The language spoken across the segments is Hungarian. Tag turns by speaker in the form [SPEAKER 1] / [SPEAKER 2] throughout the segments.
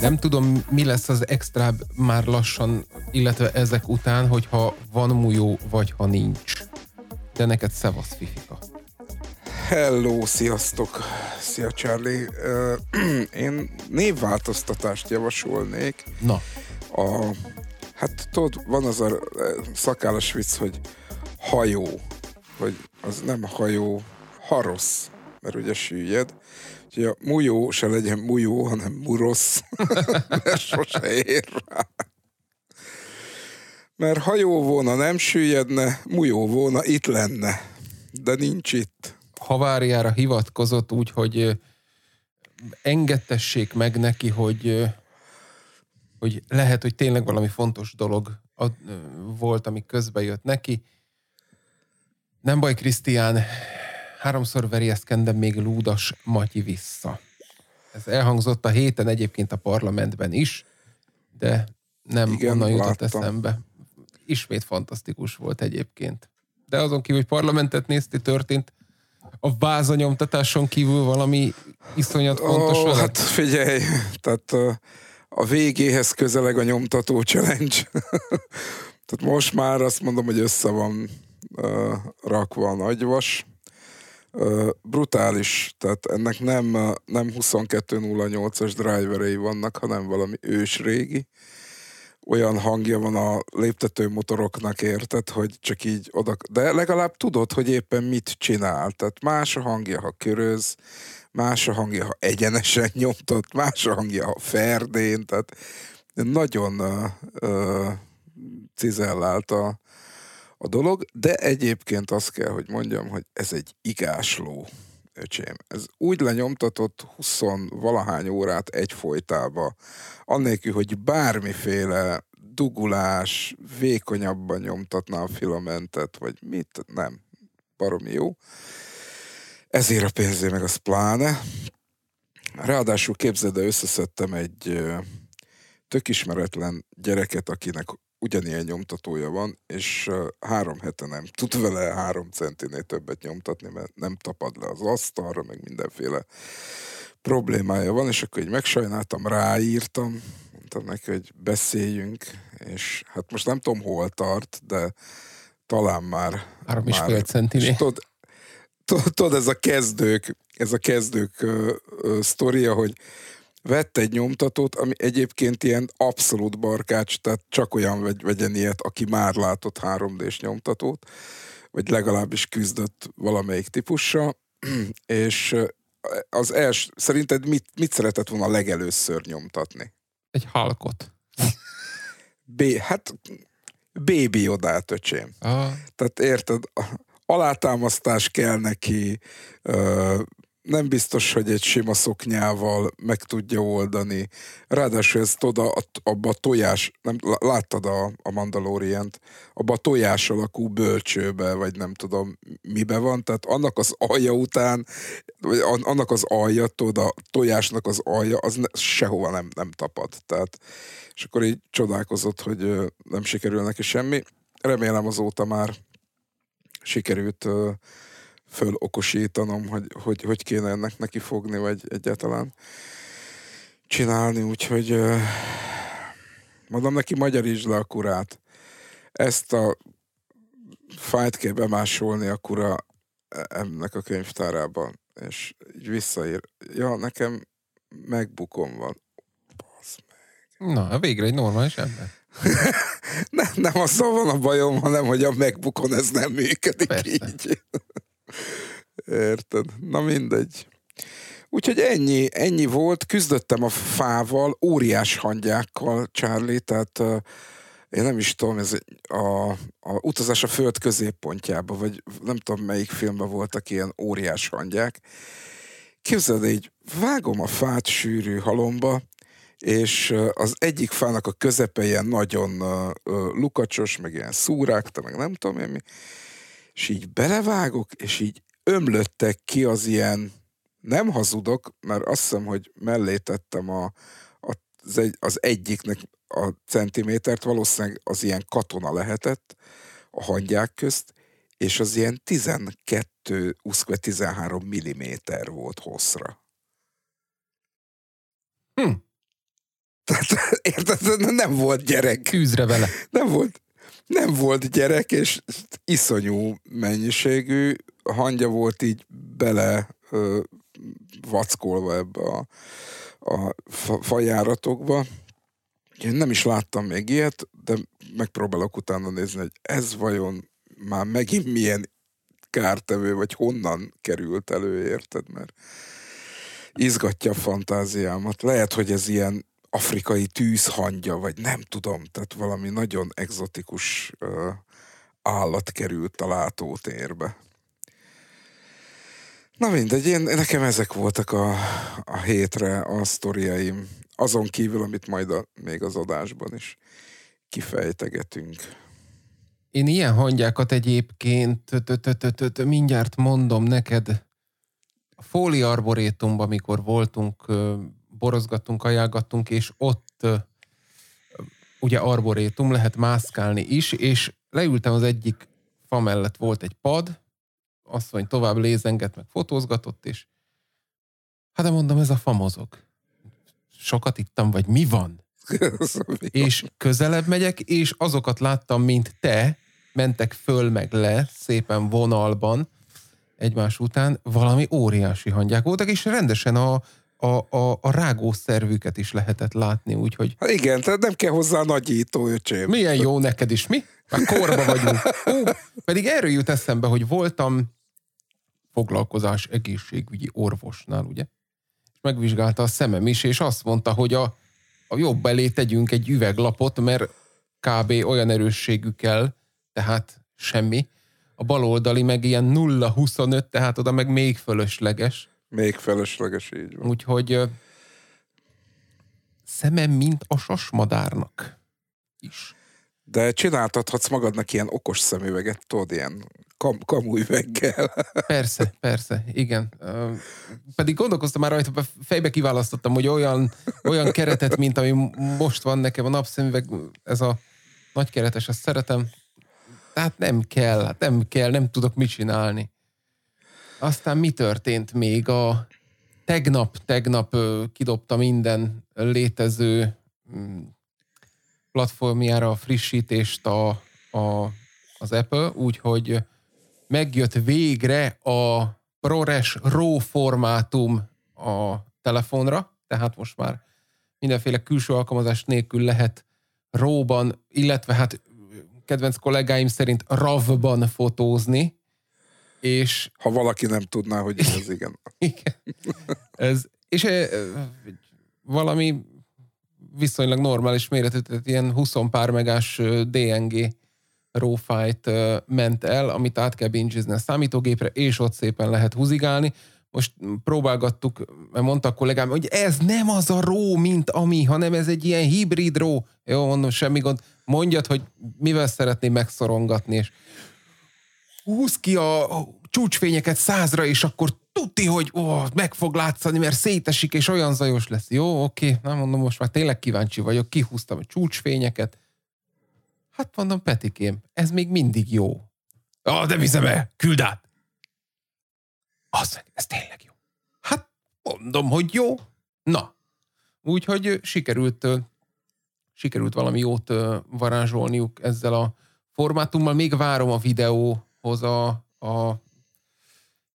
[SPEAKER 1] Nem tudom, mi lesz az extra már lassan, illetve ezek után, hogyha van mújó, vagy ha nincs. De neked szevasz, Fifika.
[SPEAKER 2] Hello, sziasztok! Szia, Charlie! Én névváltoztatást javasolnék.
[SPEAKER 1] Na.
[SPEAKER 2] A, hát tudod, van az a szakállas vicc, hogy hajó, vagy az nem hajó, harosz, mert ugye süllyed. Úgyhogy a mujó se legyen mujó, hanem murosz, mert sose ér rá. Mert hajó volna nem süllyedne, mujó volna itt lenne, de nincs itt.
[SPEAKER 1] Haváriára hivatkozott úgy, hogy engedtessék meg neki, hogy, hogy lehet, hogy tényleg valami fontos dolog volt, ami közbe jött neki. Nem baj, Krisztián, háromszor verjeszkendem még Lúdas Matyi vissza. Ez elhangzott a héten egyébként a parlamentben is, de nem Igen, onnan jutott láttam. eszembe. Ismét fantasztikus volt egyébként. De azon kívül, hogy parlamentet nézti, történt a vázanyomtatáson kívül valami iszonyat fontos?
[SPEAKER 2] Oh, hát figyelj, tehát a végéhez közeleg a nyomtató challenge. tehát most már azt mondom, hogy össze van uh, rakva a nagyvas. Uh, brutális, tehát ennek nem, nem 2208-as driverei vannak, hanem valami ős régi olyan hangja van a léptető motoroknak, érted, hogy csak így oda... De legalább tudod, hogy éppen mit csinál. Tehát más a hangja, ha köröz, más a hangja, ha egyenesen nyomtott, más a hangja, ha ferdén, tehát nagyon cizellált a, a dolog, de egyébként azt kell, hogy mondjam, hogy ez egy igásló, öcsém. Ez úgy lenyomtatott 20 valahány órát egyfolytába, annélkül, hogy bármiféle dugulás, vékonyabban nyomtatná a filamentet, vagy mit, nem, baromi jó. Ezért a pénzé meg az pláne. Ráadásul képzeld, összeszedtem egy tök ismeretlen gyereket, akinek ugyanilyen nyomtatója van, és három hete nem tud vele három centinél többet nyomtatni, mert nem tapad le az asztalra, meg mindenféle problémája van, és akkor így megsajnáltam, ráírtam, mondtam neki, hogy beszéljünk, és hát most nem tudom, hol tart, de talán már...
[SPEAKER 1] Három és fél centinél.
[SPEAKER 2] Tudod, tudod, ez a kezdők, ez a kezdők ö, ö, sztoria, hogy vett egy nyomtatót, ami egyébként ilyen abszolút barkács, tehát csak olyan vegy, vegyen ilyet, aki már látott 3D-s nyomtatót, vagy legalábbis küzdött valamelyik típussal, és az els, szerinted mit, mit szeretett volna legelőször nyomtatni?
[SPEAKER 1] Egy halkot.
[SPEAKER 2] B, hát bébi odát, öcsém. Ah. Tehát érted, alátámasztás kell neki, nem biztos, hogy egy sima szoknyával meg tudja oldani. Ráadásul ezt oda, abba a tojás, nem, láttad a, a Mandalorient, abba a tojás alakú bölcsőbe, vagy nem tudom mibe van, tehát annak az alja után, vagy annak az alja, tudod, a tojásnak az alja, az ne, sehova nem, nem tapad. Tehát, és akkor így csodálkozott, hogy nem sikerül neki semmi. Remélem azóta már sikerült fölokosítanom, hogy, hogy hogy kéne ennek neki fogni, vagy egyáltalán csinálni, úgyhogy mondom neki, magyarítsd le a kurát. Ezt a fájt kell bemásolni a kura ennek a könyvtárában, és így visszaír. Ja, nekem megbukom van.
[SPEAKER 1] Basz meg. Na, végre egy normális ember.
[SPEAKER 2] nem, nem azzal van a bajom, hanem hogy a megbukon ez nem működik Persze. így. Érted? Na mindegy. Úgyhogy ennyi, ennyi volt. Küzdöttem a fával, óriás hangyákkal, Charlie, tehát én nem is tudom, ez a, a utazás a föld középpontjába, vagy nem tudom melyik filmben voltak ilyen óriás hangyák. Képzeld, így vágom a fát sűrű halomba, és az egyik fának a közepe ilyen nagyon uh, lukacsos, meg ilyen szúrákta, meg nem tudom én mi, és így belevágok, és így ömlöttek ki az ilyen, nem hazudok, mert azt hiszem, hogy mellé tettem a, a az, egy, az egyiknek a centimétert valószínűleg az ilyen katona lehetett a hangyák közt, és az ilyen 12, 13 milliméter volt hosszra.
[SPEAKER 1] Hm.
[SPEAKER 2] Tehát, érted, nem volt gyerek.
[SPEAKER 1] Kűzre vele.
[SPEAKER 2] Nem volt, nem volt gyerek, és iszonyú mennyiségű hangya volt így bele ö, vackolva ebbe a, a fajáratokba. Én nem is láttam még ilyet, de megpróbálok utána nézni, hogy ez vajon már megint milyen kártevő, vagy honnan került elő, érted? Mert izgatja a fantáziámat. Lehet, hogy ez ilyen afrikai tűzhangya, vagy nem tudom, tehát valami nagyon egzotikus állat került a látótérbe. Na mindegy, én, nekem ezek voltak a, a hétre a sztoriaim. Azon kívül, amit majd a, még az adásban is kifejtegetünk.
[SPEAKER 1] Én ilyen hangyákat egyébként mindjárt mondom neked. A Fóli Arborétumban, amikor voltunk, borozgattunk, ajánlgattunk, és ott ugye arborétum, lehet mászkálni is, és leültem az egyik fa mellett volt egy pad, asszony tovább lézenget, meg fotózgatott, és hát de mondom, ez a fa mozog. Sokat ittam, vagy mi van? és közelebb megyek, és azokat láttam, mint te, mentek föl meg le, szépen vonalban, egymás után, valami óriási hangyák voltak, és rendesen a, a, a, a rágószervüket is lehetett látni, úgyhogy...
[SPEAKER 2] Hát igen, tehát nem kell hozzá nagyító, öcsém.
[SPEAKER 1] Milyen jó neked is, mi? Már korba vagyunk. Ó, pedig erről jut eszembe, hogy voltam foglalkozás egészségügyi orvosnál, ugye? És megvizsgálta a szemem is, és azt mondta, hogy a, a jobb elé tegyünk egy üveglapot, mert kb. olyan erősségű kell, tehát semmi. A baloldali meg ilyen 0,25, tehát oda meg még fölösleges.
[SPEAKER 2] Még fölösleges, így van.
[SPEAKER 1] Úgyhogy szemem, mint a sasmadárnak is.
[SPEAKER 2] De csináltathatsz magadnak ilyen okos szemüveget, tudod, ilyen kam, kamújveggel.
[SPEAKER 1] Persze, persze, igen. Pedig gondolkoztam már rajta, fejbe kiválasztottam, hogy olyan, olyan keretet, mint ami most van nekem a napszemüveg, ez a nagy keretes, azt szeretem. Tehát nem kell, hát nem kell, nem tudok mit csinálni. Aztán mi történt még? A tegnap, tegnap kidobta minden létező mm, platformjára a frissítést a, a, az Apple, úgyhogy megjött végre a ProRes RAW formátum a telefonra, tehát most már mindenféle külső alkalmazás nélkül lehet RAW-ban, illetve hát kedvenc kollégáim szerint RAV-ban fotózni, és...
[SPEAKER 2] Ha valaki nem tudná, hogy ez igen.
[SPEAKER 1] igen. Ez, és e, valami viszonylag normális méretű, tehát ilyen 20 pár megás DNG raw ment el, amit át kell bingizni a számítógépre, és ott szépen lehet húzigálni. Most próbálgattuk, mert mondta a kollégám, hogy ez nem az a RAW, mint ami, hanem ez egy ilyen hibrid RAW. Jó, mondom, semmi gond. Mondjad, hogy mivel szeretném megszorongatni, és húz ki a csúcsfényeket százra, és akkor tudti, hogy ó, meg fog látszani, mert szétesik, és olyan zajos lesz. Jó, oké, nem mondom, most már tényleg kíváncsi vagyok, kihúztam a csúcsfényeket, Hát mondom, Petikém, ez még mindig jó. Ah, de viszem el, küld át. Az, ez tényleg jó. Hát mondom, hogy jó. Na, úgyhogy sikerült, sikerült valami jót varázsolniuk ezzel a formátummal. Még várom a videóhoz a, a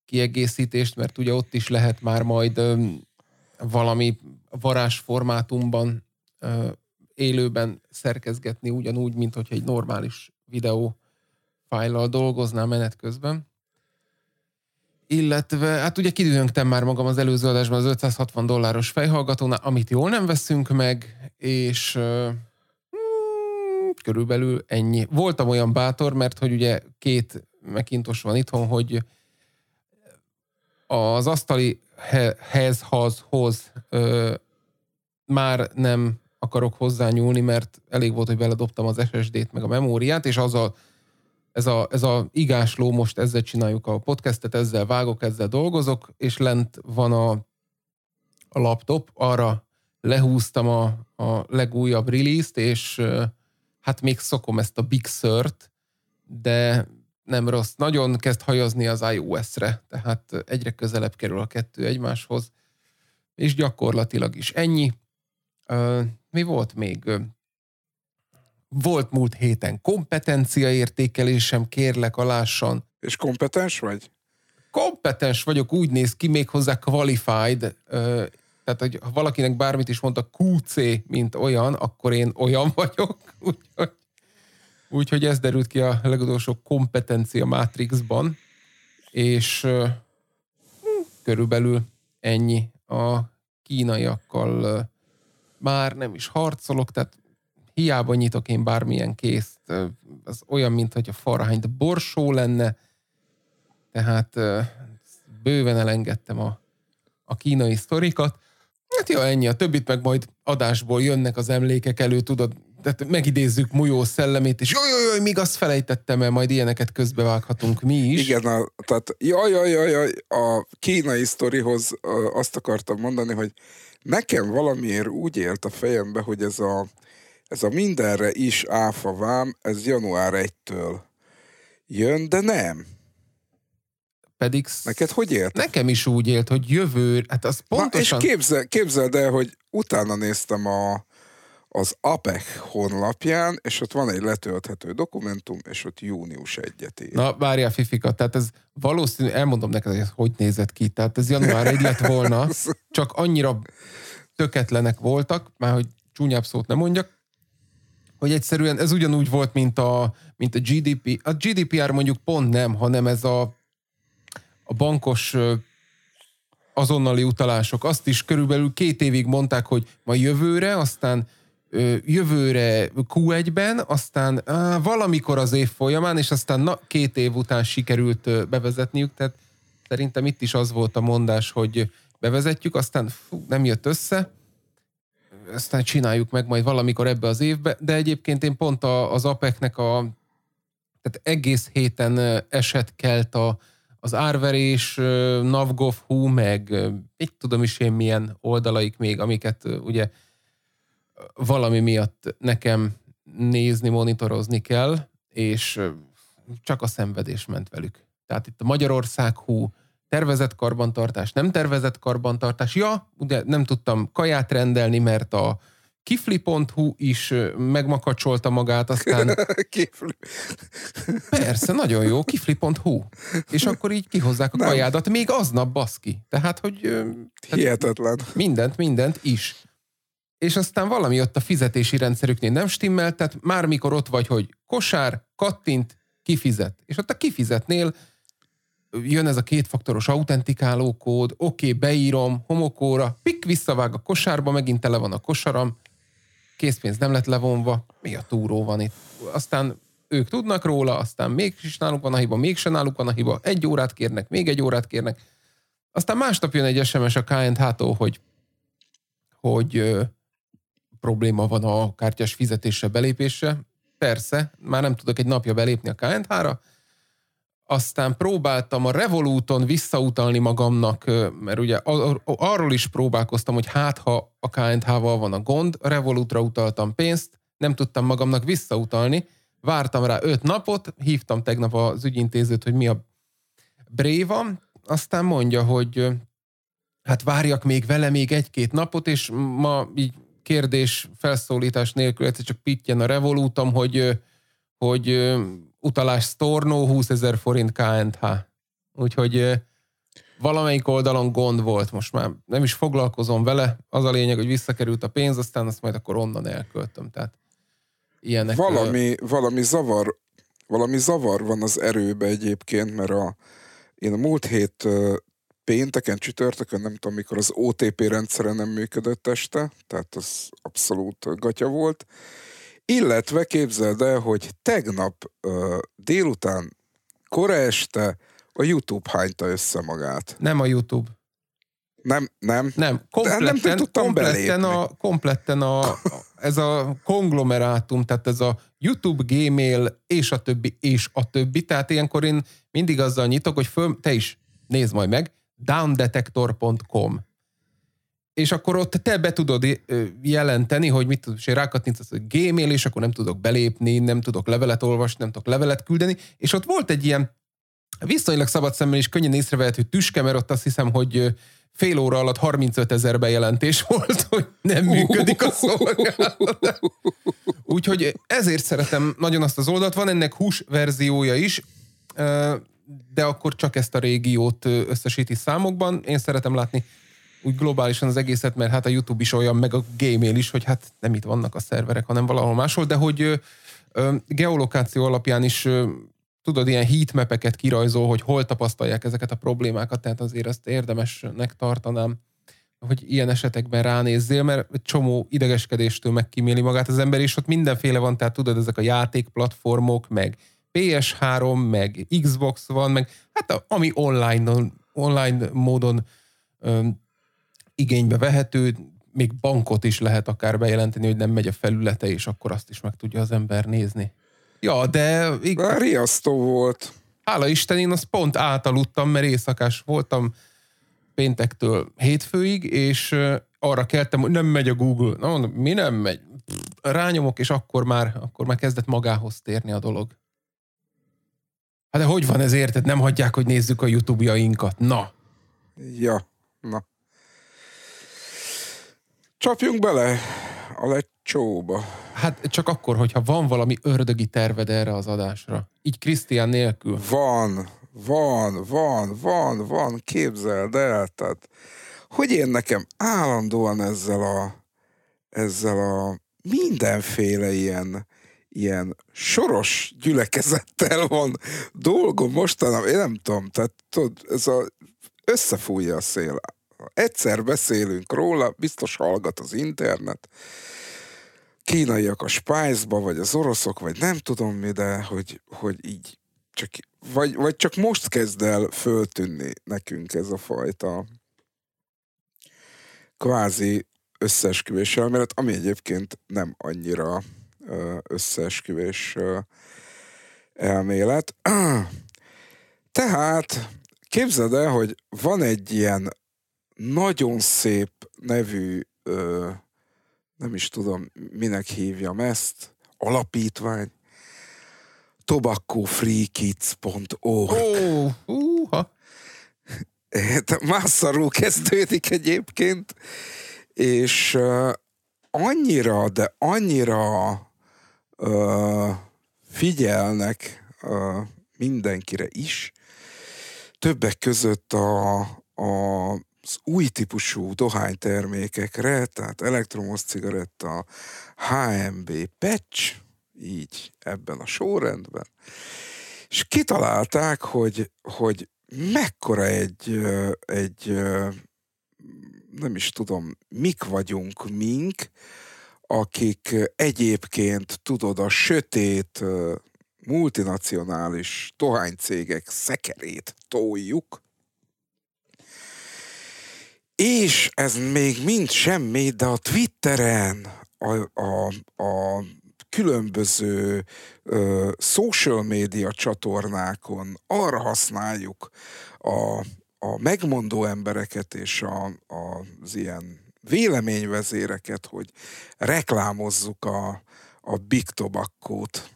[SPEAKER 1] kiegészítést, mert ugye ott is lehet már majd valami varázs formátumban élőben szerkezgetni ugyanúgy, mint hogyha egy normális videó fájlal dolgoznám menet közben. Illetve, hát ugye kidühöngtem már magam az előző adásban az 560 dolláros fejhallgatónál, amit jól nem veszünk meg, és uh, körülbelül ennyi. Voltam olyan bátor, mert hogy ugye két megintos van itthon, hogy az asztali hez, hoz uh, már nem akarok hozzányúlni, mert elég volt, hogy beledobtam az SSD-t, meg a memóriát, és az a, ez a, ez a igásló, most ezzel csináljuk a podcastet, ezzel vágok, ezzel dolgozok, és lent van a, a laptop, arra lehúztam a, a legújabb release-t, és hát még szokom ezt a Big Sur-t, de nem rossz. Nagyon kezd hajazni az iOS-re, tehát egyre közelebb kerül a kettő egymáshoz, és gyakorlatilag is ennyi. Mi volt még? Volt múlt héten kompetencia értékelésem, kérlek alássan.
[SPEAKER 2] És kompetens vagy?
[SPEAKER 1] Kompetens vagyok, úgy néz ki, még hozzá qualified. Tehát, hogy ha valakinek bármit is mondta QC, mint olyan, akkor én olyan vagyok. Úgyhogy, úgyhogy ez derült ki a legutolsó kompetencia Matrixban. És körülbelül ennyi a kínaiakkal már nem is harcolok, tehát hiába nyitok én bármilyen készt, az olyan, mint hogy a farhányt borsó lenne, tehát bőven elengedtem a, a kínai sztorikat. Hát jó, ennyi, a többit meg majd adásból jönnek az emlékek elő, tudod, tehát megidézzük Mujó szellemét, és jaj, jaj, jaj, még azt felejtettem el, majd ilyeneket közbevághatunk mi is.
[SPEAKER 2] Igen, a, tehát jaj, jaj, jaj, jaj, a kínai sztorihoz azt akartam mondani, hogy nekem valamiért úgy élt a fejembe, hogy ez a, ez a mindenre is áfa vám, ez január 1-től jön, de nem.
[SPEAKER 1] Pedig
[SPEAKER 2] Neked hogy élt?
[SPEAKER 1] Nekem is úgy élt, hogy jövő, hát az pontosan...
[SPEAKER 2] Na, és képzel, képzeld el, hogy utána néztem a, az APEC honlapján, és ott van egy letölthető dokumentum, és ott június 1 ér.
[SPEAKER 1] Na, várjál, Fifika, tehát ez valószínű, elmondom neked, hogy ez hogy nézett ki. Tehát ez január 1 lett volna, csak annyira töketlenek voltak, már hogy csúnyább szót nem mondjak, hogy egyszerűen ez ugyanúgy volt, mint a, mint a GDP. A GDPR mondjuk pont nem, hanem ez a, a bankos azonnali utalások. Azt is körülbelül két évig mondták, hogy ma jövőre, aztán jövőre Q1-ben, aztán á, valamikor az év folyamán, és aztán na, két év után sikerült bevezetniük, tehát szerintem itt is az volt a mondás, hogy bevezetjük, aztán fú, nem jött össze, aztán csináljuk meg majd valamikor ebbe az évbe, de egyébként én pont a, az APEC-nek a tehát egész héten eset kelt a, az árverés, Navgov.hu, meg mit tudom is én milyen oldalaik még, amiket ugye valami miatt nekem nézni, monitorozni kell, és csak a szenvedés ment velük. Tehát itt a Magyarország hú, tervezett karbantartás, nem tervezett karbantartás. Ja, ugye nem tudtam kaját rendelni, mert a kifli.hu is megmakacsolta magát, aztán...
[SPEAKER 2] Kifli.
[SPEAKER 1] Persze, nagyon jó, kifli.hu. És akkor így kihozzák a nem. kajádat, még aznap baszki. Tehát, hogy...
[SPEAKER 2] Hihetetlen.
[SPEAKER 1] Mindent, mindent is és aztán valami ott a fizetési rendszerüknél nem stimmel, tehát már mikor ott vagy, hogy kosár, kattint, kifizet. És ott a kifizetnél jön ez a kétfaktoros autentikáló kód, oké, okay, beírom, homokóra, pik, visszavág a kosárba, megint tele van a kosaram, készpénz nem lett levonva, mi a túró van itt. Aztán ők tudnak róla, aztán mégis náluk van a hiba, mégsem náluk van a hiba, egy órát kérnek, még egy órát kérnek. Aztán másnap jön egy SMS a KNH-tól, hogy, hogy probléma van a kártyás fizetésre belépésre. Persze, már nem tudok egy napja belépni a KNH-ra, aztán próbáltam a Revoluton visszautalni magamnak, mert ugye arról is próbálkoztam, hogy hát ha a KNH-val van a gond, a Revolutra utaltam pénzt, nem tudtam magamnak visszautalni, vártam rá öt napot, hívtam tegnap az ügyintézőt, hogy mi a bréva, aztán mondja, hogy hát várjak még vele még egy-két napot, és ma így kérdés, felszólítás nélkül egyszer csak pittyen a Revolutom, hogy, hogy utalás Storno 20 ezer forint KNH. Úgyhogy valamelyik oldalon gond volt, most már nem is foglalkozom vele, az a lényeg, hogy visszakerült a pénz, aztán azt majd akkor onnan elköltöm, tehát ilyenek.
[SPEAKER 2] Valami, valami zavar, valami zavar van az erőbe egyébként, mert a, én a múlt hét pénteken, csütörtökön, nem tudom mikor az OTP rendszere nem működött este, tehát az abszolút gatya volt. Illetve képzeld el, hogy tegnap délután, kora este a YouTube hányta össze magát.
[SPEAKER 1] Nem a YouTube.
[SPEAKER 2] Nem, nem.
[SPEAKER 1] Nem, kompletten, nem tudtam kompletten, a, kompletten a, a, ez a konglomerátum, tehát ez a YouTube, Gmail, és a többi, és a többi. Tehát ilyenkor én mindig azzal nyitok, hogy föl, te is nézd majd meg, downdetector.com. és akkor ott te be tudod jelenteni, hogy mit tudod, és én rákattintasz, hogy gmail, és akkor nem tudok belépni, nem tudok levelet olvasni, nem tudok levelet küldeni, és ott volt egy ilyen viszonylag szabad szemmel is könnyen észrevehető tüske, mert ott azt hiszem, hogy fél óra alatt 35 ezer bejelentés volt, hogy nem működik a szolgálat. Úgyhogy ezért szeretem nagyon azt az oldalt. Van ennek hús verziója is, de akkor csak ezt a régiót összesíti számokban. Én szeretem látni úgy globálisan az egészet, mert hát a YouTube is olyan, meg a Gmail is, hogy hát nem itt vannak a szerverek, hanem valahol máshol, de hogy geolokáció alapján is tudod, ilyen heatmapeket kirajzol, hogy hol tapasztalják ezeket a problémákat, tehát azért azt érdemesnek tartanám, hogy ilyen esetekben ránézzél, mert egy csomó idegeskedéstől megkíméli magát az ember, és ott mindenféle van, tehát tudod, ezek a játékplatformok, meg PS3, meg Xbox van, meg hát ami online, online módon öm, igénybe vehető, még bankot is lehet akár bejelenteni, hogy nem megy a felülete, és akkor azt is meg tudja az ember nézni. Ja, de...
[SPEAKER 2] de riasztó volt.
[SPEAKER 1] Hála Isten, én azt pont átaludtam, mert éjszakás voltam péntektől hétfőig, és arra keltem, hogy nem megy a Google. Na mondom, mi nem megy? Rányomok, és akkor már, akkor már kezdett magához térni a dolog. Hát de hogy van ez érted? Nem hagyják, hogy nézzük a YouTube-jainkat. Na.
[SPEAKER 2] Ja, na. Csapjunk bele a lecsóba.
[SPEAKER 1] Hát csak akkor, hogyha van valami ördögi terved erre az adásra. Így Krisztián nélkül.
[SPEAKER 2] Van, van, van, van, van, képzeld el. Tehát, hogy én nekem állandóan ezzel a, ezzel a mindenféle ilyen, ilyen soros gyülekezettel van dolgom mostanában, én nem tudom, tehát tudod, ez a, összefújja a szél. Egyszer beszélünk róla, biztos hallgat az internet, kínaiak a Spice-ba, vagy az oroszok, vagy nem tudom mi, de hogy, hogy így csak, vagy, vagy csak most kezd el föltűnni nekünk ez a fajta kvázi összeesküvés elmélet, ami egyébként nem annyira összeesküvés elmélet. Tehát képzeld el, hogy van egy ilyen nagyon szép nevű nem is tudom, minek hívjam ezt, alapítvány, tobaccofreekids.org.
[SPEAKER 1] Oh, uh-ha.
[SPEAKER 2] Mászarul kezdődik egyébként, és uh, annyira, de annyira figyelnek uh, mindenkire is, többek között a, a az új típusú dohánytermékekre, tehát elektromos cigaretta, HMB patch, így ebben a sorrendben, és kitalálták, hogy, hogy mekkora egy, egy nem is tudom, mik vagyunk mink, akik egyébként, tudod, a sötét multinacionális dohánycégek szekerét toljuk, és ez még mind semmi, de a Twitteren, a, a, a különböző ö, social média csatornákon arra használjuk a, a megmondó embereket és a, a, az ilyen véleményvezéreket, hogy reklámozzuk a, a Big Tobacco-t.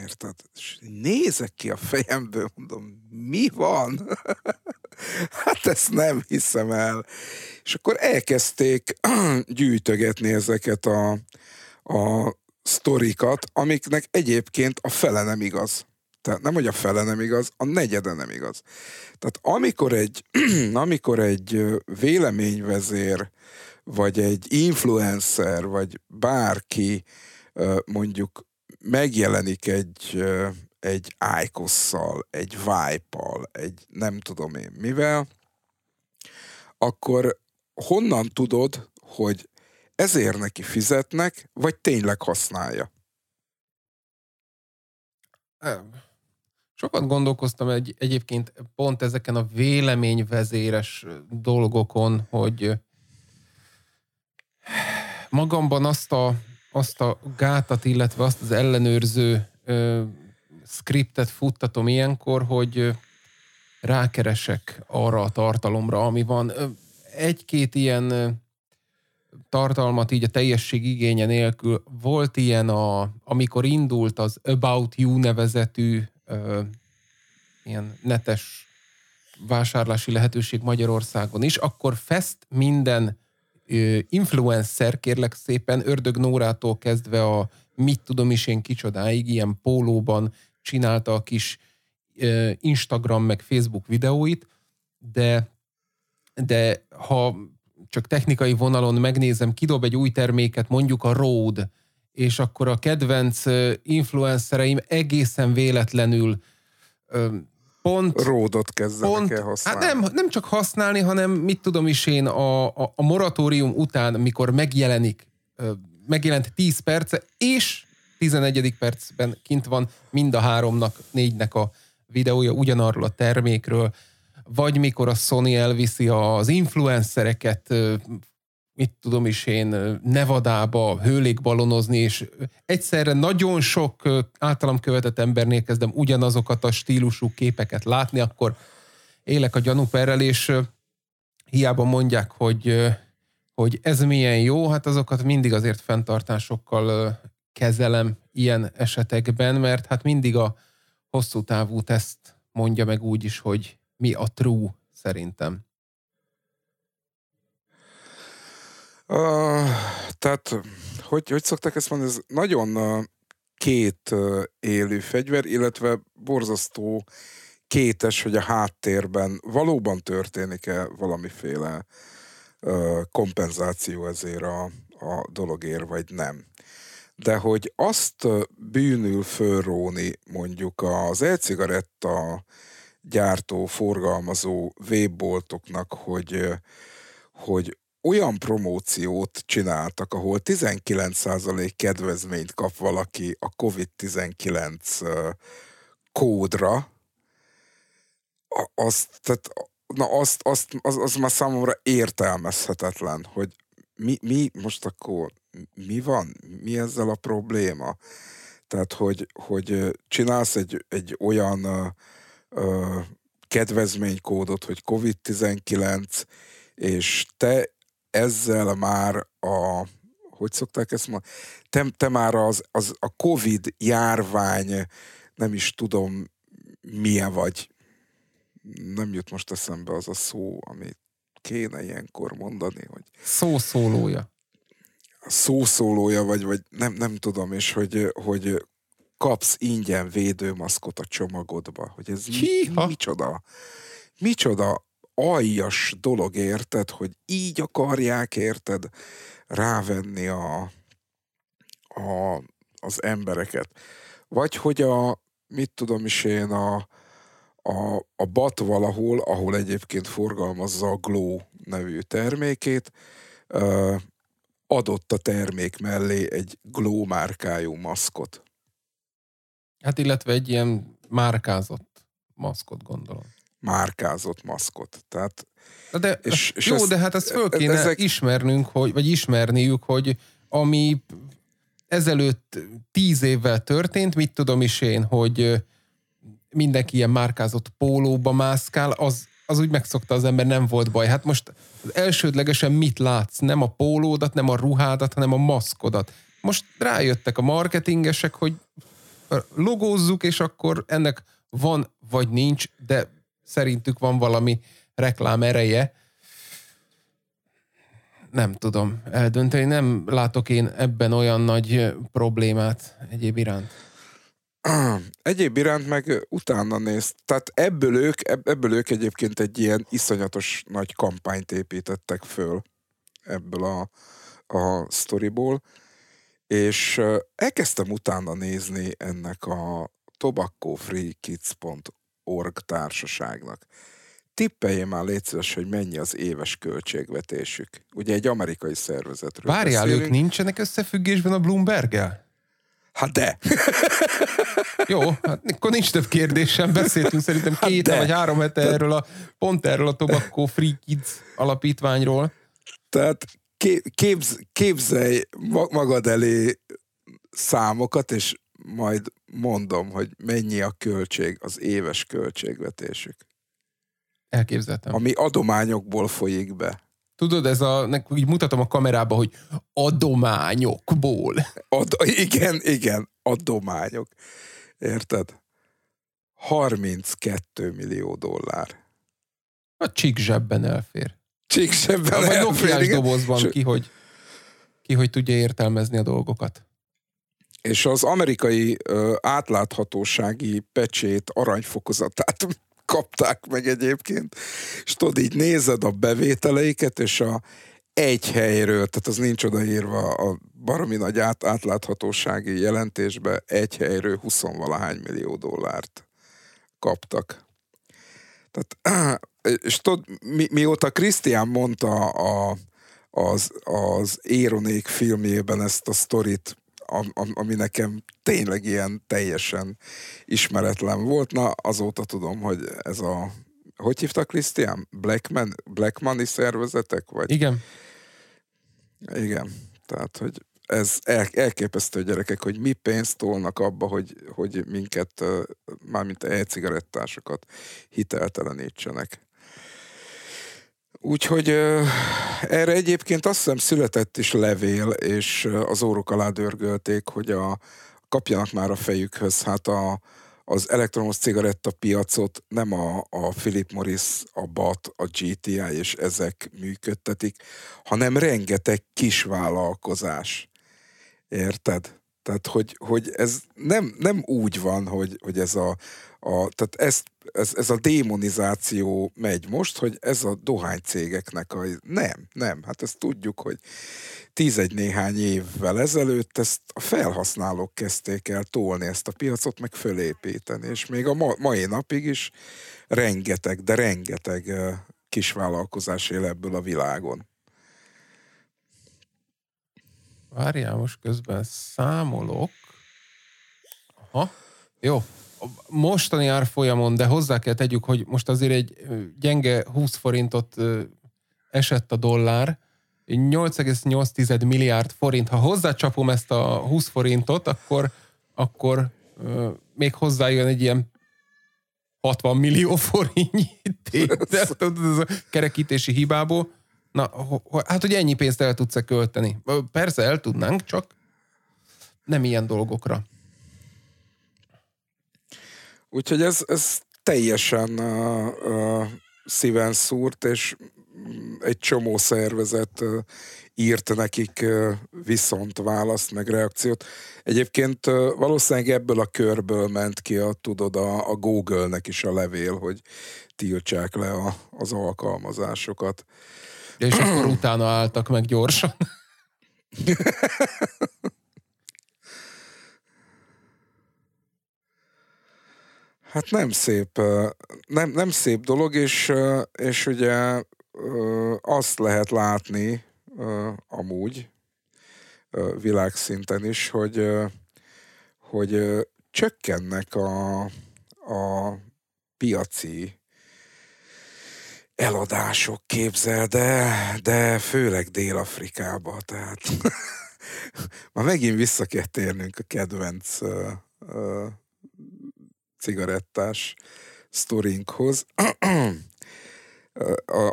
[SPEAKER 2] Érted? És nézek ki a fejemből, mondom, mi van? hát ezt nem hiszem el. És akkor elkezdték gyűjtögetni ezeket a, a sztorikat, amiknek egyébként a fele nem igaz. Tehát nem, hogy a fele nem igaz, a negyede nem igaz. Tehát amikor egy, amikor egy véleményvezér, vagy egy influencer, vagy bárki mondjuk megjelenik egy, egy ájkosszal, egy vibe egy nem tudom én mivel, akkor honnan tudod, hogy ezért neki fizetnek, vagy tényleg használja?
[SPEAKER 1] Sokat gondolkoztam egy, egyébként pont ezeken a véleményvezéres dolgokon, hogy magamban azt a, azt a gátat, illetve azt az ellenőrző ö, skriptet futtatom ilyenkor, hogy rákeresek arra a tartalomra, ami van. Egy-két ilyen tartalmat így a teljesség igénye nélkül. Volt ilyen, a, amikor indult az About You nevezetű ö, ilyen netes vásárlási lehetőség Magyarországon is, akkor fest minden influencer, kérlek szépen, Ördög Nórától kezdve a mit tudom is én kicsodáig, ilyen pólóban csinálta a kis Instagram meg Facebook videóit, de de ha csak technikai vonalon megnézem, kidob egy új terméket, mondjuk a Rode, és akkor a kedvenc influencereim egészen véletlenül pont...
[SPEAKER 2] Ródot kezdenek pont, el használni.
[SPEAKER 1] Hát nem, nem csak használni, hanem mit tudom is én, a, a, a moratórium után, mikor megjelenik, megjelent 10 perce, és 11. percben kint van mind a háromnak, négynek a videója ugyanarról a termékről, vagy mikor a Sony elviszi az influencereket, mit tudom is én, Nevadába hőlékbalonozni, és egyszerre nagyon sok általam követett embernél kezdem ugyanazokat a stílusú képeket látni, akkor élek a gyanúperrel, és hiába mondják, hogy, hogy ez milyen jó, hát azokat mindig azért fenntartásokkal kezelem ilyen esetekben, mert hát mindig a hosszú távú teszt mondja meg úgy is, hogy mi a true szerintem?
[SPEAKER 2] Uh, tehát, hogy, hogy szokták ezt mondani, ez nagyon két élő fegyver, illetve borzasztó kétes, hogy a háttérben valóban történik-e valamiféle uh, kompenzáció ezért a, a dologért, vagy nem. De hogy azt bűnül fölróni mondjuk az e-cigaretta gyártó, forgalmazó webboltoknak, hogy, hogy olyan promóciót csináltak, ahol 19% kedvezményt kap valaki a COVID-19 kódra, azt, tehát, na azt, azt, az, az már számomra értelmezhetetlen, hogy mi, mi most akkor mi van? Mi ezzel a probléma? Tehát, hogy, hogy csinálsz egy, egy olyan ö, kedvezménykódot, hogy COVID-19, és te ezzel már a, hogy szokták ezt ma, te, te már az, az, a COVID járvány, nem is tudom milyen vagy, nem jut most eszembe az a szó, amit kéne ilyenkor mondani, hogy...
[SPEAKER 1] Szószólója.
[SPEAKER 2] Szószólója, vagy, vagy nem, nem tudom, és hogy, hogy kapsz ingyen védőmaszkot a csomagodba. Hogy ez mi, micsoda, micsoda aljas dolog, érted, hogy így akarják, érted, rávenni a, a, az embereket. Vagy hogy a, mit tudom is én, a, a, a BAT valahol, ahol egyébként forgalmazza a Glow nevű termékét, adott a termék mellé egy Glow márkájú maszkot.
[SPEAKER 1] Hát illetve egy ilyen márkázott maszkot gondolom.
[SPEAKER 2] Márkázott maszkot. Tehát,
[SPEAKER 1] de, de és, és jó, ezt, de hát ezt föl kéne ezek... ismernünk, hogy, vagy ismerniük, hogy ami ezelőtt tíz évvel történt, mit tudom is én, hogy mindenki ilyen márkázott pólóba mászkál, az, az úgy megszokta az ember, nem volt baj. Hát most elsődlegesen mit látsz? Nem a pólódat, nem a ruhádat, hanem a maszkodat. Most rájöttek a marketingesek, hogy logózzuk, és akkor ennek van vagy nincs, de szerintük van valami reklám ereje. Nem tudom eldönteni, nem látok én ebben olyan nagy problémát egyéb iránt.
[SPEAKER 2] Egyéb iránt meg utána néz. Tehát ebből ők, ebből ők egyébként egy ilyen iszonyatos nagy kampányt építettek föl ebből a, a sztoriból és elkezdtem utána nézni ennek a tobaccofreekids.org társaságnak. Tippelje már légy szíves, hogy mennyi az éves költségvetésük. Ugye egy amerikai szervezetről
[SPEAKER 1] Várjál, beszélünk. ők nincsenek összefüggésben a Bloomberg-el?
[SPEAKER 2] Hát de.
[SPEAKER 1] Jó, hát akkor nincs több kérdésem. Beszéltünk szerintem hát két hát vagy három hete erről a, pont erről a Tobacco Free Kids alapítványról.
[SPEAKER 2] Tehát képz, képzelj magad elé számokat, és majd mondom, hogy mennyi a költség, az éves költségvetésük.
[SPEAKER 1] Elképzeltem.
[SPEAKER 2] Ami adományokból folyik be.
[SPEAKER 1] tudod, ez a, úgy mutatom a kamerába, hogy adományokból.
[SPEAKER 2] Ad, igen, igen, adományok. Érted? 32 millió dollár.
[SPEAKER 1] A csík zsebben elfér.
[SPEAKER 2] Csík zsebben
[SPEAKER 1] Vagy dobozban ki hogy, ki, hogy tudja értelmezni a dolgokat.
[SPEAKER 2] És az amerikai ö, átláthatósági pecsét aranyfokozatát kapták meg egyébként, és tudod, így nézed a bevételeiket, és a egy helyről, tehát az nincs odaírva a baromi nagy át, átláthatósági jelentésbe, egy helyről 20 valahány millió dollárt kaptak. Tehát, és tudod, mi, mióta Krisztián mondta a, az, az Éronék filmjében ezt a sztorit, ami nekem tényleg ilyen teljesen ismeretlen volt. Na, azóta tudom, hogy ez a hogy hívtak Krisztián? Blackman, Blackmani szervezetek? Vagy?
[SPEAKER 1] Igen.
[SPEAKER 2] Igen. Tehát, hogy ez el, elképesztő gyerekek, hogy mi pénzt tolnak abba, hogy, hogy minket, mármint e-cigarettásokat hiteltelenítsenek. Úgyhogy erre egyébként azt hiszem született is levél, és az órok alá dörgölték, hogy a, kapjanak már a fejükhöz. Hát a, az elektromos cigaretta piacot nem a, a Philip Morris, a BAT, a GTI és ezek működtetik, hanem rengeteg kisvállalkozás. Érted? Tehát, hogy, hogy ez nem, nem úgy van, hogy, hogy ez a, a tehát ezt, ez, ez a démonizáció megy most, hogy ez a dohánycégeknek a... Nem, nem, hát ezt tudjuk, hogy tízegy néhány évvel ezelőtt ezt a felhasználók kezdték el tolni ezt a piacot, meg fölépíteni, és még a ma, mai napig is rengeteg, de rengeteg kisvállalkozás él ebből a világon.
[SPEAKER 1] Várjál, most közben számolok. Aha, jó. Mostani árfolyamon, de hozzá kell tegyük, hogy most azért egy gyenge 20 forintot esett a dollár, 8,8 milliárd forint. Ha hozzácsapom ezt a 20 forintot, akkor, akkor még hozzájön egy ilyen 60 millió forintnyi kerekítési hibából. Na, hát, hogy ennyi pénzt el tudsz-e költeni? Persze el tudnánk, csak nem ilyen dolgokra.
[SPEAKER 2] Úgyhogy ez, ez teljesen uh, uh, szíven szúrt, és egy csomó szervezet uh, írt nekik uh, viszont választ, meg reakciót. Egyébként uh, valószínűleg ebből a körből ment ki a, tudod, a, a Google-nek is a levél, hogy tiltsák le a, az alkalmazásokat.
[SPEAKER 1] És akkor utána álltak meg gyorsan.
[SPEAKER 2] Hát nem szép, nem, nem szép dolog, és, és ugye azt lehet látni amúgy világszinten is, hogy, hogy csökkennek a, a piaci eladások, képzel, de, de főleg Dél-Afrikába, tehát már megint vissza kell térnünk a kedvenc cigarettás sztorinkhoz.